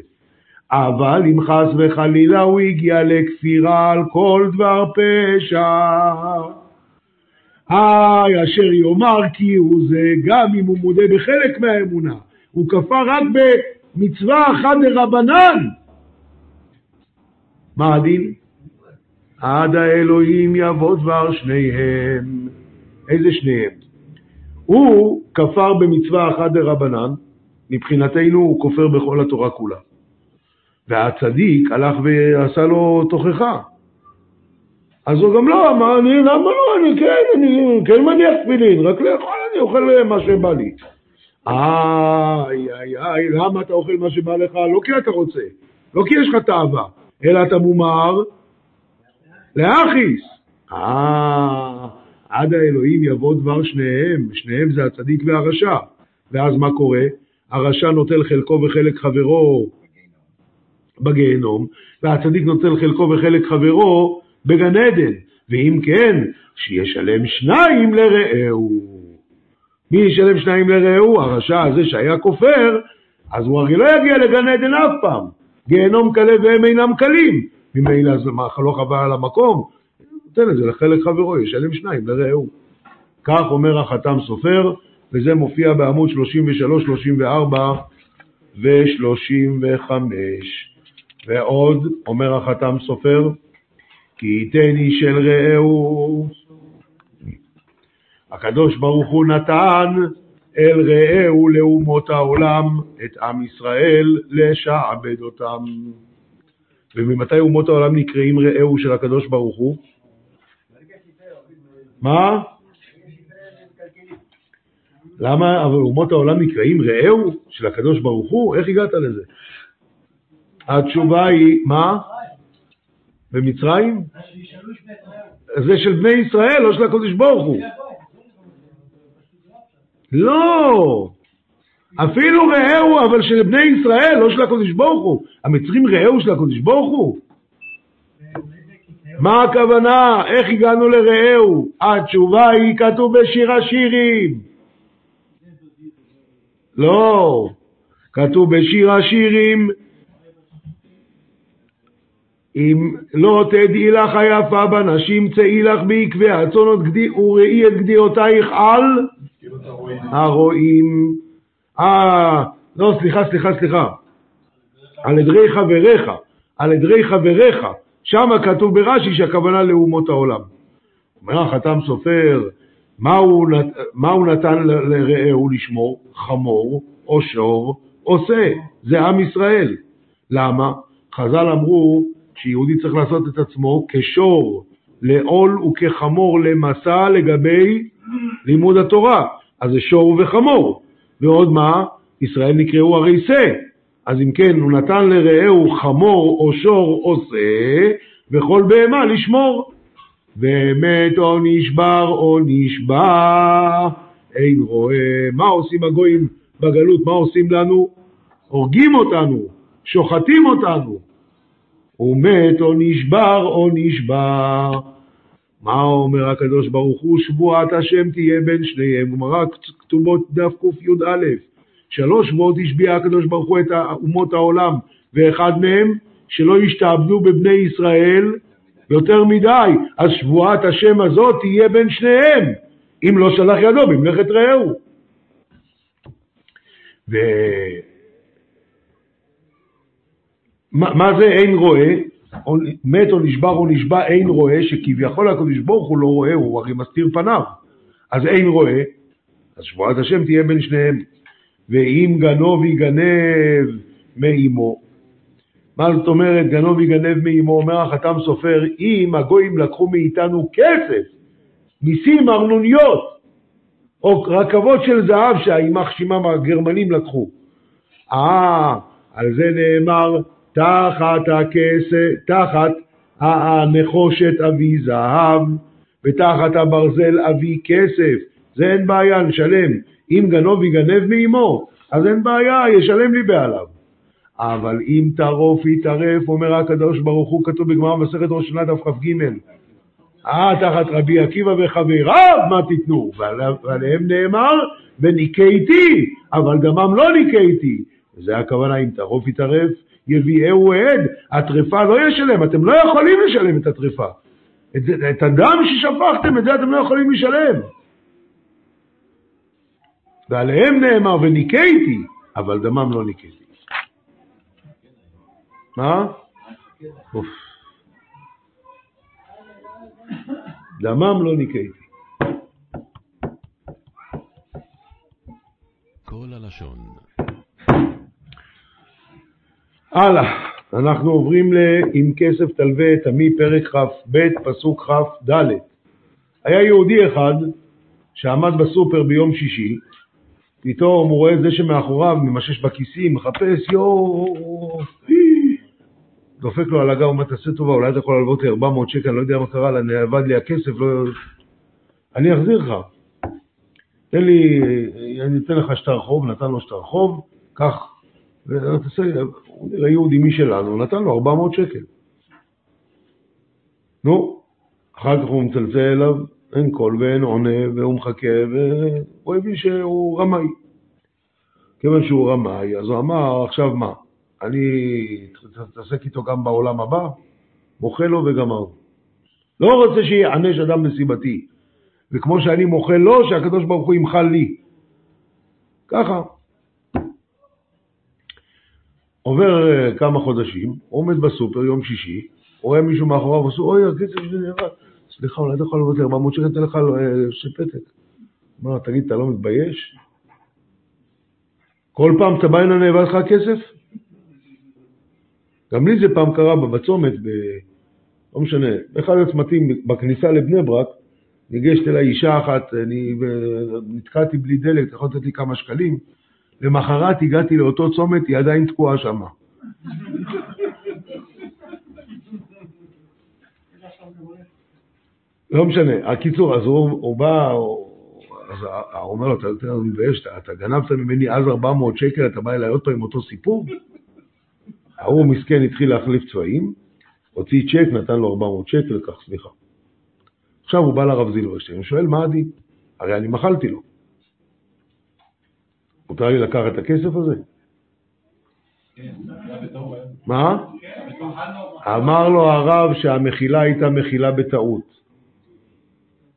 אבל אם חס וחלילה הוא הגיע לכפירה על כל דבר פשע, היי, אשר יאמר כי הוא זה, גם אם הוא מודה בחלק מהאמונה, הוא כפר רק במצווה אחת דרבנן. מה הדין? עד האלוהים יבוא דבר שניהם. איזה שניהם? הוא כפר במצווה אחת דרבנן, מבחינתנו הוא כופר בכל התורה כולה. והצדיק הלך ועשה לו תוכחה. אז הוא גם לא אמר, אני, למה לא, אני כן, אני כן מניח תפילין, רק לאכול אני אוכל מה שבא לי. איי, איי, איי, למה אתה אוכל מה שבא לך? לא כי אתה רוצה, לא כי יש לך תאווה, אלא אתה מומר להכיס. אה, עד האלוהים יבוא דבר שניהם, שניהם זה הצדיק והרשע. ואז מה קורה? הרשע נוטל חלקו וחלק חברו בגיהנום, והצדיק נוטל חלקו וחלק חברו בגן עדן. ואם כן, שישלם שניים לרעהו. מי ישלם שניים לרעהו? הרשע הזה שהיה כופר, אז הוא הרי לא יגיע לגן עדן אף פעם. גיהנום קלה והם אינם קלים. ממילא מה, לא חבל על המקום? נותן את זה לחלק חברו, ישלם שניים לרעהו. כך אומר החתם סופר, וזה מופיע בעמוד 33, 34 ו-35. ועוד, אומר החתם סופר, כי ייתני של רעהו. הקדוש ברוך הוא נתן אל רעהו לאומות העולם את עם ישראל לשעבד אותם. וממתי אומות העולם נקראים רעהו של הקדוש ברוך הוא? מה? למה, אבל אומות העולם נקראים רעהו של הקדוש ברוך הוא? איך הגעת לזה? התשובה היא, מה? במצרים? זה של בני ישראל, לא של הקדוש ברוך הוא. לא! אפילו רעהו, אבל של בני ישראל, לא של הקדוש ברוך הוא. המצרים רעהו של הקדוש ברוך הוא? מה הכוונה? איך הגענו לרעהו? התשובה היא, כתוב בשיר השירים. לא, כתוב בשיר השירים, אם לא תדעי לך היפה בנשים, צאי לך בעקבי הצונות וראי את גדיעותייך על הרועים. אה, לא, סליחה, סליחה, סליחה. על עדרי חבריך, על עדרי חבריך, שם כתוב ברש"י שהכוונה לאומות העולם. אומר החתם סופר, מה הוא, נת... מה הוא נתן לרעהו לשמור? חמור או שור או שא, זה עם ישראל. למה? חז"ל אמרו שיהודי צריך לעשות את עצמו כשור לעול וכחמור למסע לגבי לימוד התורה. אז זה שור וחמור. ועוד מה? ישראל נקראו הרי שא. אז אם כן, הוא נתן לרעהו חמור או שור או שא, וכל בהמה לשמור. ומת או נשבר או נשבע, אין רואה. מה עושים הגויים בגלות? מה עושים לנו? הורגים אותנו, שוחטים אותנו. הוא מת או נשבר או נשבע. מה אומר הקדוש ברוך הוא? שבועת השם תהיה בין שניהם. גמרא כתובות דף קי"א. שלוש שבועות השביע הקדוש ברוך הוא את אומות העולם, ואחד מהם שלא ישתעבדו בבני ישראל יותר מדי, אז שבועת השם הזאת תהיה בין שניהם, אם לא שלח ידו במלאכת רעהו. ו... מה, מה זה אין רואה? או, מת או נשבר או נשבע אין רואה, שכביכול הקדוש ברוך הוא לא רואה, הוא הרי מסתיר פניו. אז אין רואה, אז שבועת השם תהיה בין שניהם. ואם גנוב יגנב מאמו, מה זאת אומרת, גנוב יגנב מאמו, אומר החתם סופר, אם הגויים לקחו מאיתנו כסף, מיסים, ארנוניות, או רכבות של זהב שהיימח שמם הגרמנים לקחו. אה, על זה נאמר, תחת הכסף, תחת הנחושת אבי זהב, ותחת הברזל אבי כסף. זה אין בעיה, נשלם. אם גנוב יגנב מאמו, אז אין בעיה, ישלם לי בעליו. אבל אם טרוף יטרף, אומר הקדוש ברוך הוא, כתוב בגמרא מסכת ראש שנה דף כ"ג, אה, תחת רבי עקיבא וחבריו, מה תיתנו? ועליהם נאמר, וניקיתי, אבל דמם לא ניקיתי. זה הכוונה, אם טרוף יטרף, יביאהו עד, הטרפה לא ישלם, אתם לא יכולים לשלם את הטרפה. את, את הדם ששפכתם, את זה אתם לא יכולים לשלם. ועליהם נאמר, וניקיתי, אבל דמם לא ניקיתי. מה? אוף. דמם לא ניקיתי. כל הלשון. הלאה, אנחנו עוברים ל"אם כסף תלווה את עמי" פרק כ"ב, פסוק כ"ד. היה יהודי אחד שעמד בסופר ביום שישי, פתאום הוא רואה את זה שמאחוריו ממשש בכיסים, מחפש, יואו, דופק לו על הגב, אומר, תעשה טובה, אולי אתה יכול להלוות לי 400 שקל, אני לא יודע מה קרה לה, נאבד לי הכסף, לא... אני אחזיר לך. תן לי, אני אתן לך שטר חוב, נתן לו שטר חוב, קח, ותעשה, הוא נראה יהודי משלנו, נתן לו 400 שקל. נו, אחר כך הוא מצלצל אליו, אין קול ואין עונה, והוא מחכה, והוא הבין שהוא רמאי. כיוון שהוא רמאי, אז הוא אמר, עכשיו מה, אני אתעסק איתו גם בעולם הבא? מוחה לו וגמרנו. לא רוצה שיענש אדם בסיבתי. וכמו שאני מוחה לו, שהקדוש ברוך הוא ימחל לי. ככה. עובר אה, כמה חודשים, עומד בסופר יום שישי, רואה מישהו מאחוריו, עושה, אוי, הכסף שלי נראה. סליחה, אולי אתה יכול לבוא לי 400 שקל, אתן לך אה, שפתק. אמר, תגיד, אתה לא מתבייש? כל פעם אתה בא הנה נאבד לך כסף? גם לי זה פעם קרה בצומת, ב... לא משנה, באחד הצמתים בכניסה לבני ברק, ניגשת אליי אישה אחת, אני נתקעתי בלי דלק, אתה יכול לתת לי כמה שקלים? למחרת הגעתי לאותו צומת, היא עדיין תקועה שם. לא משנה, הקיצור, אז הוא, הוא בא, אז הוא אומר לו, אתה יותר מבייש, אתה, גנבת ממני אז 400 שקל, אתה בא אליי עוד פעם עם אותו סיפור? ההוא מסכן התחיל להחליף צבעים, הוציא צ'ק, נתן לו 400 שקל, כך, סליחה. עכשיו הוא בא לרב זילברשטיין, הוא שואל, מה עדיף? הרי אני מחלתי לו. מותר לי לקחת את הכסף הזה? מה? אמר לו הרב שהמחילה הייתה מחילה בטעות.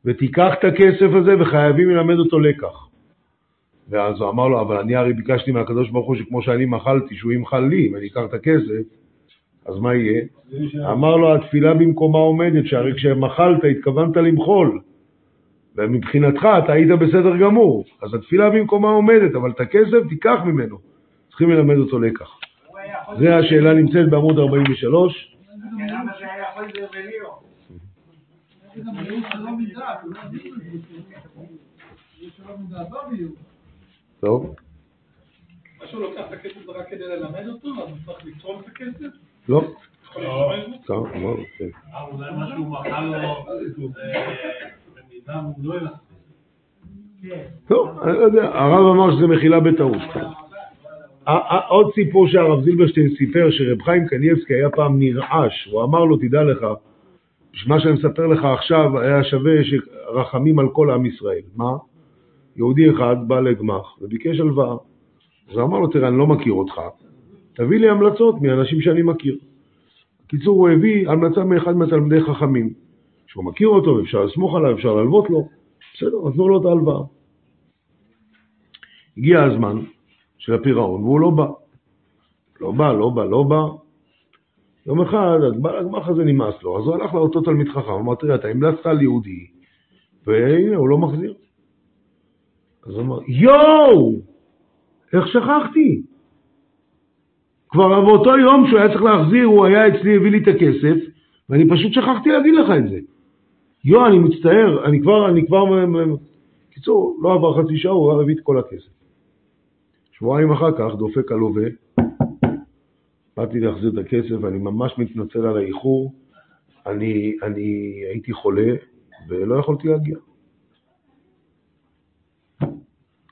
ותיקח את הכסף הזה וחייבים ללמד אותו לקח. ואז הוא אמר לו, אבל אני הרי ביקשתי מהקדוש ברוך הוא שכמו שאני מחלתי, שהוא ימחל לי, אם אני אקח את הכסף, אז מה יהיה? אמר לו, התפילה במקומה עומדת, שהרי כשמחלת התכוונת למחול, ומבחינתך אתה היית בסדר גמור, אז התפילה במקומה עומדת, אבל את הכסף תיקח ממנו. צריכים ללמד אותו לקח. זה השאלה נמצאת בעמוד 43. טוב. מה שהוא לוקח את הכסף זה רק כדי ללמד אותו, אז הוא צריך לתרום את הכסף? לא. טוב, אמרנו, כן. אה, אולי משהו מחל לו והוא לא לא יודע, הרב אמר שזה מחילה בטעות. עוד סיפור שהרב זילברשטיין סיפר, שרב חיים קניבסקי היה פעם נרעש, הוא אמר לו, תדע לך, שמה שאני מספר לך עכשיו היה שווה שרחמים על כל עם ישראל. מה? יהודי אחד בא לגמ"ח וביקש הלוואה. אז הוא אמר לו, תראה, אני לא מכיר אותך, תביא לי המלצות מאנשים שאני מכיר. בקיצור, הוא הביא המלצה מאחד מהתלמידי חכמים, שהוא מכיר אותו, אפשר לסמוך עליו, אפשר להלוות לו, בסדר, נתנו לו את ההלוואה. הגיע הזמן של הפירעון, והוא לא בא. לא בא, לא בא, לא בא. יום אחד, לגמ"ח הזה נמאס לו, אז הוא הלך לאותו תלמיד חכם, אמר, תראה, אתה המלצת על יהודי, והנה, הוא לא מחזיר. אז הוא אמר, יואו! איך שכחתי? כבר באותו יום שהוא היה צריך להחזיר, הוא היה אצלי, הביא לי את הכסף, ואני פשוט שכחתי להגיד לך את זה. יואו, אני מצטער, אני כבר, אני כבר... קיצור, לא עבר חצי שעה, הוא הביא את כל הכסף. שבועיים אחר כך דופק הלווה, באתי להחזיר את הכסף, ואני ממש מתנצל על האיחור. אני, אני הייתי חולה ולא יכולתי להגיע.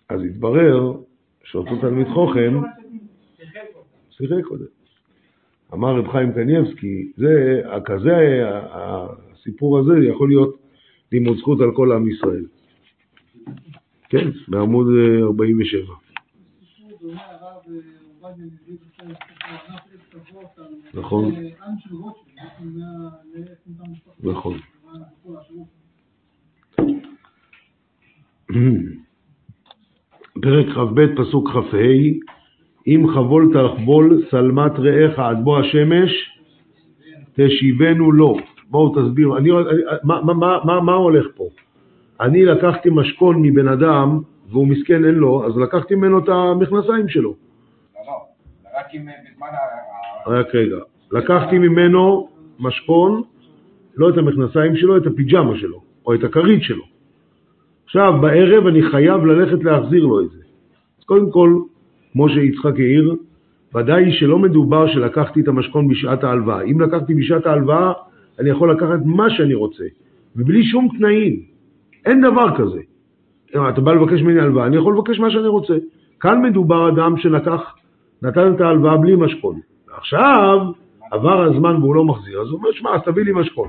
אז התברר שאותו תלמיד חוכם שיחק קודם. אמר רב חיים קניבסקי, זה, כזה, הסיפור הזה יכול להיות לימוד זכות על כל עם ישראל. כן, בעמוד אה, 47. סיפור דומה הרב עובדיה נזיד עושה ספר ענף עץ אבות על נכון. נכון. פרק כ"ב, פסוק כ"ה: אם חבול תחבול שלמת רעך עד בוא השמש, תשיבנו לו. בואו תסבירו, אני, מה, מה, מה, מה, מה הולך פה? אני לקחתי משכון מבן אדם, והוא מסכן אין לו, אז לקחתי ממנו את המכנסיים שלו. לא, לא, רק אם אה, בזמן. ה- רק רגע. לקחתי ממנו משכון, לא את המכנסיים שלו, את הפיג'מה שלו, או את הכרית שלו. עכשיו, בערב אני חייב ללכת להחזיר לו את זה. אז קודם כל, כמו שיצחק העיר, ודאי שלא מדובר שלקחתי את המשכון בשעת ההלוואה. אם לקחתי בשעת ההלוואה, אני יכול לקחת מה שאני רוצה, ובלי שום תנאים. אין דבר כזה. אם אתה בא לבקש ממני הלוואה, אני יכול לבקש מה שאני רוצה. כאן מדובר אדם שלקח, נתן את ההלוואה בלי משכון. עכשיו, עבר הזמן והוא לא מחזיר, אז הוא אומר, שמע, אז תביא לי משכון.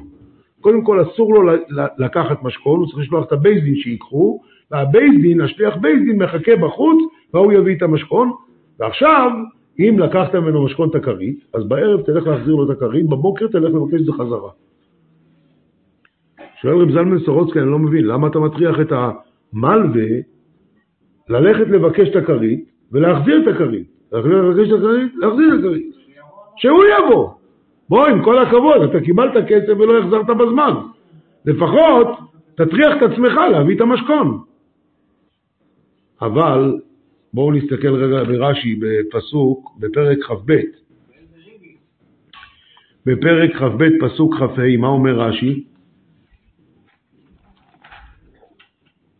קודם כל, אסור לו לקחת משכון, הוא צריך לשלוח את הבייסדין שיקחו, והבייסדין, השליח בייסדין מחכה בחוץ, והוא יביא את המשכון, ועכשיו, אם לקחת ממנו משכון את הכרית, אז בערב תלך להחזיר לו את הכרית, בבוקר תלך לבקש את זה חזרה. שואל רב זלמן סורוצקי, אני לא מבין, למה אתה מטריח את המלווה ללכת לבקש את הכרית ולהחזיר את הכרית? לבקש את הכרית, להחזיר את הכרית. שהוא יבוא. בוא, עם כל הכבוד, אתה קיבלת כסף ולא החזרת בזמן. לפחות תטריח את עצמך להביא את המשכון. אבל בואו נסתכל רגע ברש"י בפסוק, בפרק כ"ב. בפרק כ"ב פסוק כ"ה, מה אומר רש"י?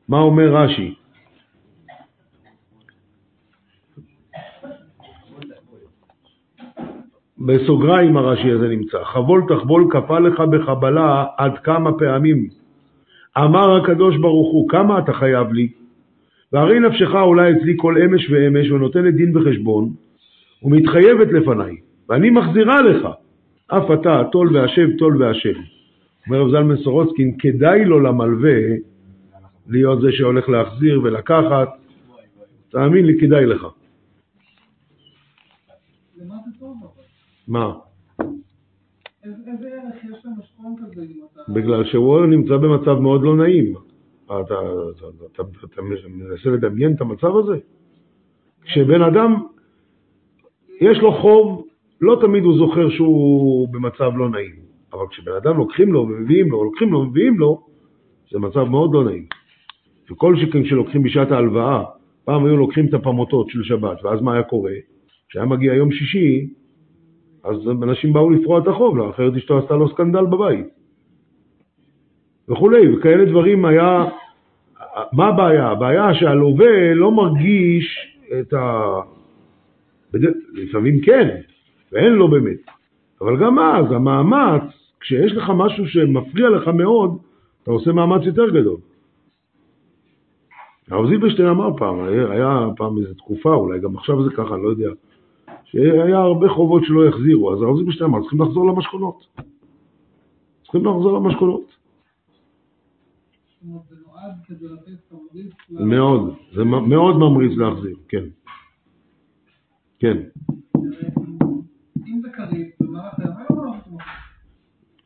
מה אומר רש"י? בסוגריים הרש"י הזה נמצא, חבול תחבול כפה לך בחבלה עד כמה פעמים. אמר הקדוש ברוך הוא, כמה אתה חייב לי? והרי נפשך עולה אצלי כל אמש ואמש ונותנת דין וחשבון, ומתחייבת לפניי, ואני מחזירה לך, אף אתה טול והשב טול והשב. אומר רב זלמן סורוצקין, כדאי לו למלווה להיות זה שהולך להחזיר ולקחת, תאמין לי, כדאי לך. מה? בגלל שהוא נמצא במצב מאוד לא נעים. אתה, אתה, אתה, אתה, אתה מנסה לדמיין את המצב הזה? כשבן אדם, יש לו חוב, לא תמיד הוא זוכר שהוא במצב לא נעים. אבל כשבן אדם לוקחים לו ומביאים לו, לוקחים לו ומביאים לו, זה מצב מאוד לא נעים. וכל שכן כשלוקחים בשעת ההלוואה, פעם היו לוקחים את הפמוטות של שבת, ואז מה היה קורה? כשהיה מגיע יום שישי, אז אנשים באו לפרוע את החוב, לא, אחרת אשתו עשתה לו סקנדל בבית. וכולי, וכאלה דברים היה... מה הבעיה? הבעיה שהלווה לא מרגיש את ה... לפעמים כן, ואין לו באמת. אבל גם אז, המאמץ, כשיש לך משהו שמפריע לך מאוד, אתה עושה מאמץ יותר גדול. הרב זילברשטיין אמר פעם, היה, פעם איזו תקופה, אולי גם עכשיו זה ככה, אני לא יודע, שהיה הרבה חובות שלא החזירו, אז הרב זילברשטיין אמר, צריכים לחזור למשכונות. צריכים לחזור למשכונות. נועד כדי לתת תמריץ מאוד, זה מאוד ממריץ להחזיר, כן. כן. אם זה כרית, במהלך היום לא.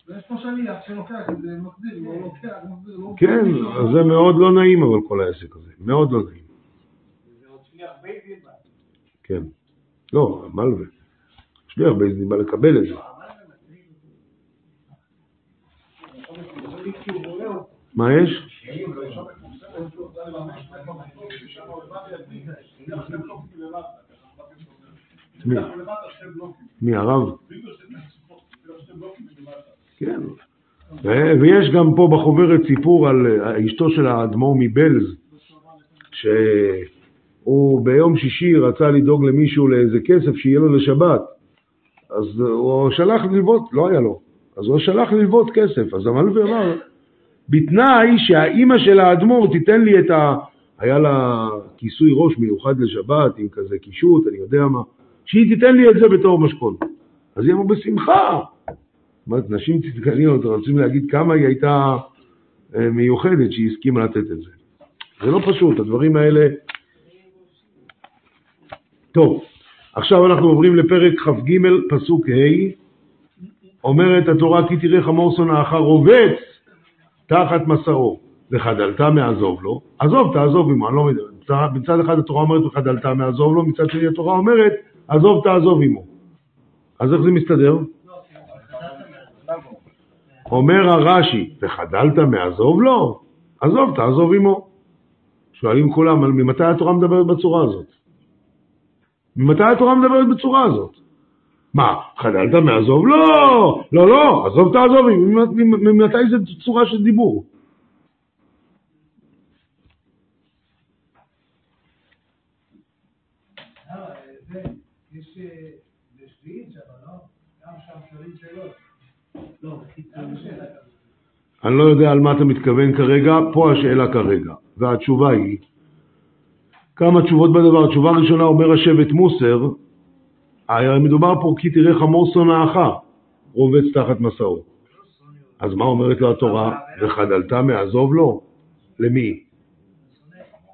ויש פה שליח שלוקח את זה, מחזיר, לא לוקח, מחזיר, לא... כן, זה מאוד לא נעים אבל כל העסק הזה, מאוד לא נעים. כן. לא, מלווה. שליח בית דין בא לקבל את זה. מה יש? מי? מי, הרב? כן. ויש גם פה בחוברת סיפור על אה, אשתו של האדמו"ר מבלז, שהוא ביום שישי רצה לדאוג למישהו לאיזה כסף שיהיה לו לשבת, אז הוא שלח ללוות, לא היה לו, אז הוא שלח ללוות כסף, אז המלווה אמר, בתנאי שהאימא של האדמו"ר תיתן לי את ה... היה לה כיסוי ראש מיוחד לשבת, עם כזה קישוט, אני יודע מה, שהיא תיתן לי את זה בתור משכון. אז היא אמרה, בשמחה. אומרת, נשים צדקניות רוצים להגיד כמה היא הייתה אה, מיוחדת שהיא הסכימה לתת את זה. זה לא פשוט, הדברים האלה... טוב, עכשיו אנחנו עוברים לפרק כ"ג, פסוק ה', אומרת התורה, כי תראה חמור שונאך רובץ תחת מסעו, וחדלת מעזוב לו, עזוב תעזוב עמו, אני לא מדבר. מצד- אחד התורה אומרת וחדלת מעזוב לו, מצד שני התורה אומרת, עזוב תעזוב עמו. אז איך זה מסתדר? אומר הרש"י, וחדלת מעזוב לו? עזוב תעזוב עמו. שואלים כולם, "אבל ממתי התורה מדברת בצורה הזאת? ממתי התורה מדברת בצורה הזאת? מה, חדלת מעזוב? לא, לא, לא, עזוב תעזוב, ממ- ממתי זה צורה של דיבור? אני לא יודע על מה אתה מתכוון כרגע, פה השאלה כרגע. והתשובה היא, כמה תשובות בדבר. התשובה הראשונה אומר השבט מוסר, הרי מדובר פה כי תראה חמור שונאך רובץ תחת מסעו. אז מה אומרת לו התורה? וחדלת מעזוב לו? למי?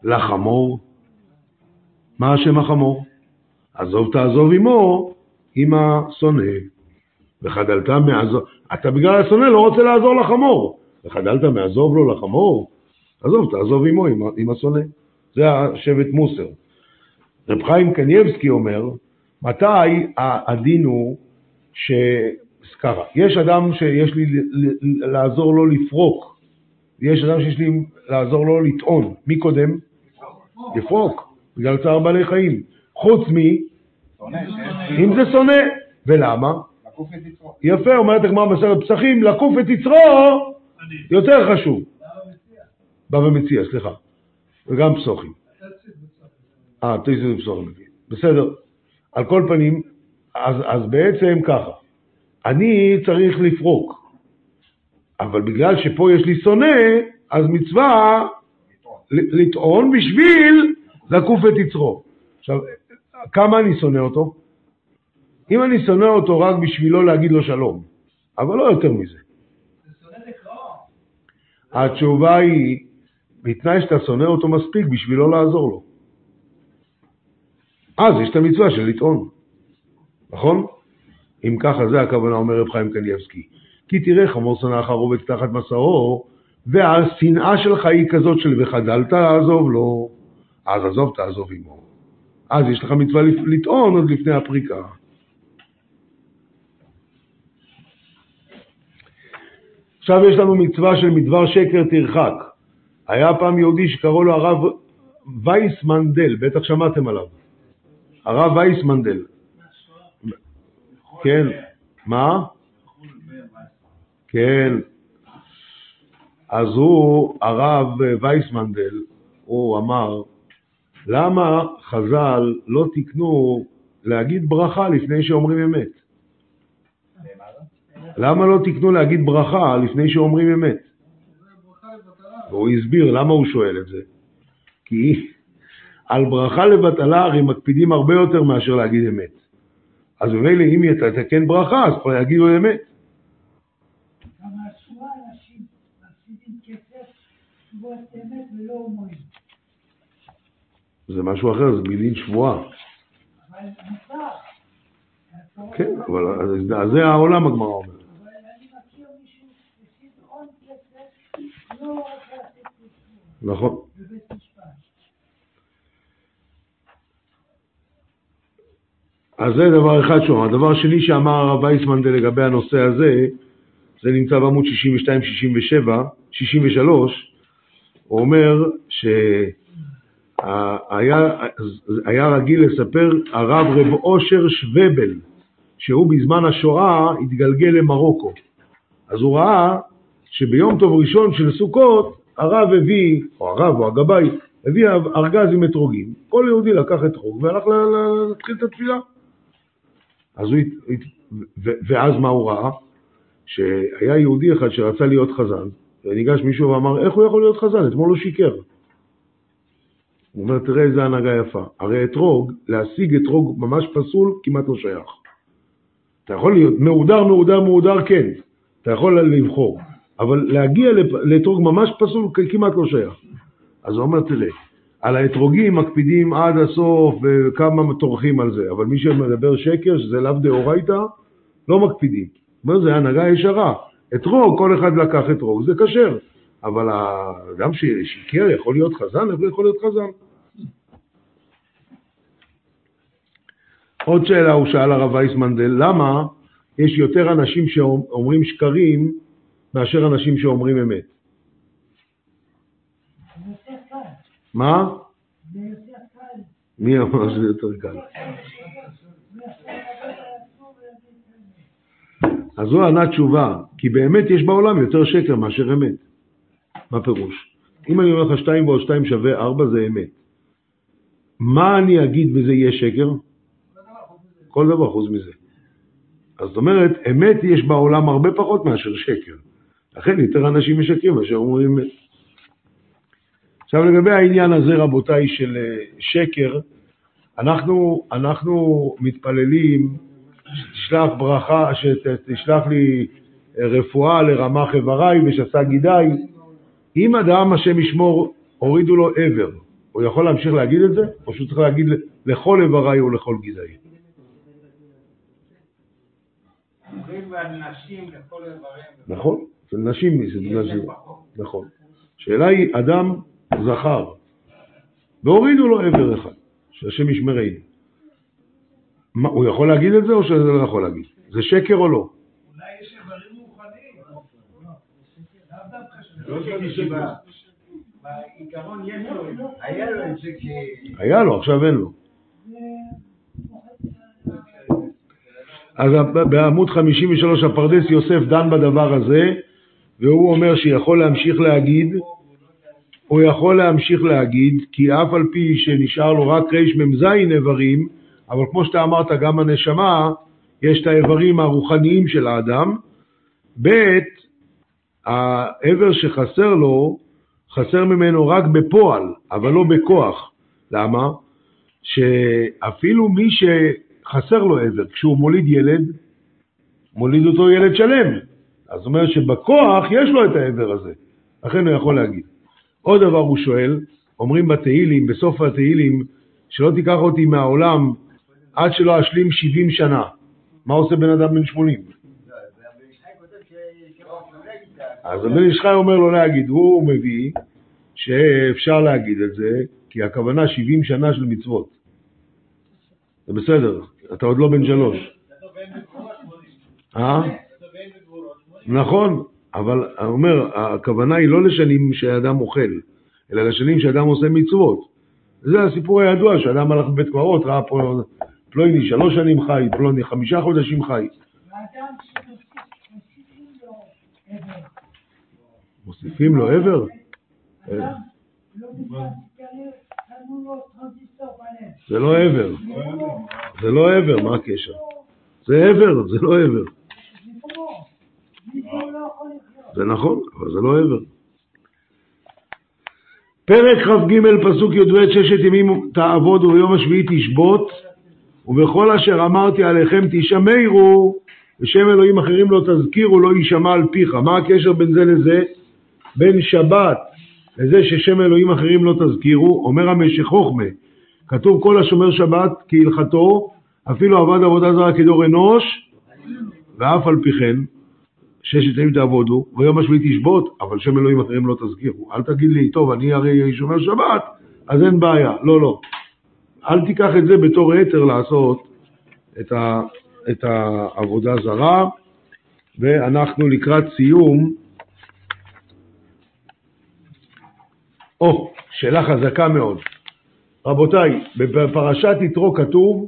לחמור? מה השם החמור? עזוב תעזוב עמו עם השונא. וחדלת מעזוב, אתה בגלל השונא לא רוצה לעזור לחמור. וחדלת מעזוב לו לחמור? עזוב, תעזוב עמו עם, השונא. זה השבט מוסר. רב חיים קנייבסקי אומר, מתי הדין הוא ש... ככה, יש אדם שיש לי לעזור לו לפרוק, ויש אדם שיש לי לעזור לו לטעון. מי קודם? לפרוק, בגלל צער בעלי חיים. חוץ מ... אם זה שונא. ולמה? יפה, אומרת הגמרא במסכת פסחים, לקוף את יצרו יותר חשוב. בבא מציע, סליחה. וגם פסוחים. אה, תויסס ופסוחים. בסדר. על כל פנים, אז, אז בעצם ככה, אני צריך לפרוק, אבל בגלל שפה יש לי שונא, אז מצווה לטעון בשביל לקוף את יצרו. עכשיו, כמה אני שונא אותו? אם אני שונא אותו רק בשבילו להגיד לו שלום, אבל לא יותר מזה. התשובה היא, בתנאי שאתה שונא אותו מספיק בשביל לא לעזור לו. אז יש את המצווה של לטעון, נכון? אם ככה, זה הכוונה, אומר רב חיים קניאבסקי. כי תראה חמור שונאך רובץ תחת מסעו, והשנאה שלך היא כזאת של וחדלת לעזוב לו, אז עזוב תעזוב עמו. אז יש לך מצווה לטעון עוד לפני הפריקה. עכשיו יש לנו מצווה של מדבר שקר תרחק. היה פעם יהודי שקראו לו הרב וייסמנדל, בטח שמעתם עליו. הרב וייסמנדל. כן, מה? כן. אז הוא, הרב וייסמנדל, הוא אמר, למה חז"ל לא תיקנו להגיד ברכה לפני שאומרים אמת? למה לא תיקנו להגיד ברכה לפני שאומרים אמת? והוא הסביר למה הוא שואל את זה. כי על ברכה לבטלה הרי מקפידים הרבה יותר מאשר להגיד אמת. אז ממילא אם יתקן ברכה, אז כבר יגידו אמת. זה משהו אחר, זה בגין שבועה. כן, אבל זה העולם הגמרא אומרת. אבל אני מכיר מישהו שהפסיד הון כסף, לא רצה לתת מצוות נכון. בבית משפט. אז זה דבר אחד שהוא. הדבר שני שאמר הרב וייסמנדל לגבי הנושא הזה, זה נמצא בעמוד 62, 67, 63, הוא אומר שהיה רגיל לספר הרב רב אושר שובל, שהוא בזמן השואה התגלגל למרוקו. אז הוא ראה שביום טוב ראשון של סוכות הרב הביא, או הרב או הגבאי, הביא ארגז עם אתרוגים. כל יהודי לקח אתרוג והלך להתחיל את התפילה. אז הוא, ואז מה הוא ראה? שהיה יהודי אחד שרצה להיות חזן, וניגש מישהו ואמר, איך הוא יכול להיות חזן? אתמול הוא שיקר. הוא אומר, תראה איזה הנהגה יפה. הרי אתרוג, להשיג אתרוג ממש פסול, כמעט לא שייך. אתה יכול להיות מהודר, מהודר, מהודר, כן. אתה יכול לבחור. אבל להגיע לאתרוג ממש פסול, כמעט לא שייך. אז הוא אומר, תראה, על האתרוגים מקפידים עד הסוף וכמה טורחים על זה, אבל מי שמדבר שקר, שזה לאו דאורייתא, לא מקפידים. הוא אומר, זה הנהגה ישרה. אתרוג, כל אחד לקח אתרוג, זה כשר. אבל האדם ששיקר יכול להיות חזן, איך הוא יכול להיות חזן? עוד שאלה הוא שאל הרב וייסמנדל, למה יש יותר אנשים שאומרים שקרים מאשר אנשים שאומרים אמת? זה יותר קל. מה? מי אמר שזה יותר קל? אז הוא ענה תשובה, כי באמת יש בעולם יותר שקר מאשר אמת. מה פירוש? אם אני אומר לך 2 ועוד 2 שווה 4 זה אמת. מה אני אגיד וזה יהיה שקר? כל דבר חוץ מזה. אז זאת אומרת, אמת יש בעולם הרבה פחות מאשר שקר. לכן יותר אנשים משקרים מאשר אומרים אמת. עכשיו לגבי העניין הזה, רבותיי, של אה, שקר, אנחנו, אנחנו מתפללים שתשלח ברכה, שתשלח לי אה, רפואה לרמ"ח איבריי ושסה גידיי. אם אדם, השם ישמור, הורידו לו עבר, הוא יכול להמשיך להגיד את זה, או שהוא צריך להגיד לכל איבריי או לכל גידיי? נכון, אצל נשים זה נשים. נכון. השאלה היא, אדם זכר, והורידו לו עבר אחד, שהשם ישמרנו. מה, הוא יכול להגיד את זה או שזה לא יכול להגיד? זה שקר או לא? אולי יש איברים רוחניים. לאו דווקא של- בעיקרון יש לו, היה לו את זה כ... היה לו, עכשיו אין לו. אז בעמוד 53 הפרדס יוסף דן בדבר הזה, והוא אומר שיכול להמשיך להגיד, הוא יכול להמשיך להגיד, כי אף על פי שנשאר לו רק רמ"ז איברים, אבל כמו שאתה אמרת, גם הנשמה, יש את האיברים הרוחניים של האדם. ב', האיבר שחסר לו, חסר ממנו רק בפועל, אבל לא בכוח. למה? שאפילו מי שחסר לו עבר, כשהוא מוליד ילד, מוליד אותו ילד שלם. אז זאת אומרת שבכוח יש לו את העבר הזה, לכן הוא יכול להגיד. עוד דבר הוא שואל, אומרים בתהילים, בסוף התהילים, שלא תיקח אותי מהעולם עד שלא אשלים 70 שנה. מה עושה בן אדם בן 80? אז הבן איש חי אומר לו להגיד, הוא מביא שאפשר להגיד את זה, כי הכוונה 70 שנה של מצוות. זה בסדר, אתה עוד לא בן שלוש. אה? נכון, אבל אני אומר, הכוונה היא לא לשנים שאדם אוכל, אלא לשנים שאדם עושה מצוות. זה הסיפור הידוע, שאדם הלך בבית קברות, ראה פה פלויני שלוש שנים חי, פלוני חמישה חודשים חי. מוסיפים לו עבר? זה לא עבר, זה לא עבר, מה הקשר? זה עבר, זה לא עבר. דיברו, דיברו לא יכול לחיות. זה נכון, אבל זה לא עבר. פרק כ"ג פסוק י"ב ששת ימים תעבוד וביום השביעי תשבות ובכל אשר אמרתי עליכם תשמרו ושם אלוהים אחרים לא תזכירו לא יישמע על פיך. מה הקשר בין זה לזה? בין שבת לזה ששם אלוהים אחרים לא תזכירו, אומר המשך חוכמה, כתוב כל השומר שבת כהלכתו, אפילו עבד עבודה זרה כדור אנוש, ואף על פי כן, ששת ימים תעבודו, ויום השביעי תשבות, אבל שם אלוהים אחרים לא תזכירו. אל תגיד לי, טוב, אני הרי שומר שבת, אז אין בעיה. לא, לא. אל תיקח את זה בתור היתר לעשות את, ה, את העבודה זרה, ואנחנו לקראת סיום. או, שאלה חזקה מאוד. רבותיי, בפרשת יתרו כתוב,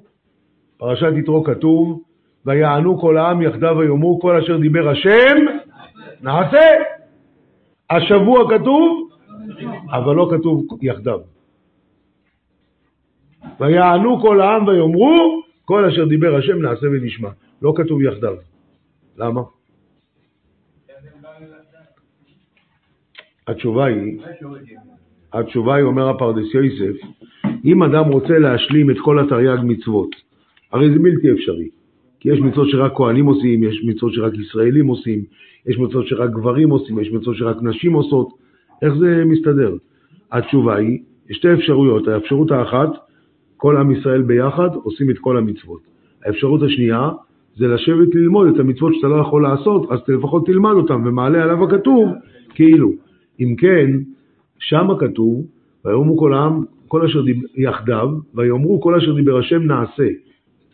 פרשת יתרו כתוב, ויענו כל העם יחדיו ויאמרו כל אשר דיבר השם, נעשה. השבוע כתוב, אבל לא כתוב יחדיו. ויענו כל העם ויאמרו כל אשר דיבר השם נעשה ונשמע. לא כתוב יחדיו. למה? התשובה היא, התשובה היא, אומר הפרדס יוסף, אם אדם רוצה להשלים את כל התרי"ג מצוות, הרי זה בלתי אפשרי. כי יש מצוות שרק כהנים עושים, יש מצוות שרק ישראלים עושים, יש מצוות שרק גברים עושים, יש מצוות שרק נשים עושות. איך זה מסתדר? התשובה היא, יש שתי אפשרויות. האפשרות האחת, כל עם ישראל ביחד עושים את כל המצוות. האפשרות השנייה, זה לשבת ללמוד את המצוות שאתה לא יכול לעשות, אז לפחות תלמד אותם, ומעלה עליו הכתוב, כאילו. אם כן, שם כתוב, ויאמרו כל העם, כל אשר דיבר יחדיו, ויאמרו כל אשר דיבר השם נעשה.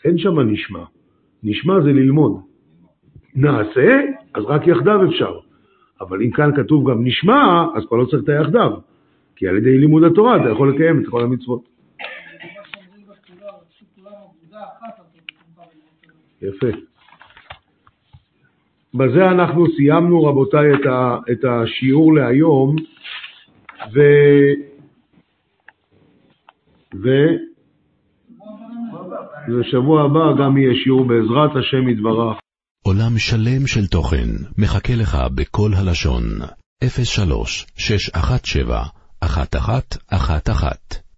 אין שם נשמע. נשמע זה ללמוד. נעשה, אז רק יחדיו אפשר. אבל אם כאן כתוב גם נשמע, אז כבר לא צריך את היחדיו. כי על ידי לימוד התורה אתה יכול לקיים את כל המצוות. יפה. בזה אנחנו סיימנו, רבותיי, את, ה, את השיעור להיום, ו... ו... ובשבוע הבא גם יהיה שיעור בעזרת השם יתברך. עולם שלם של תוכן מחכה לך בכל הלשון, 03 617 1111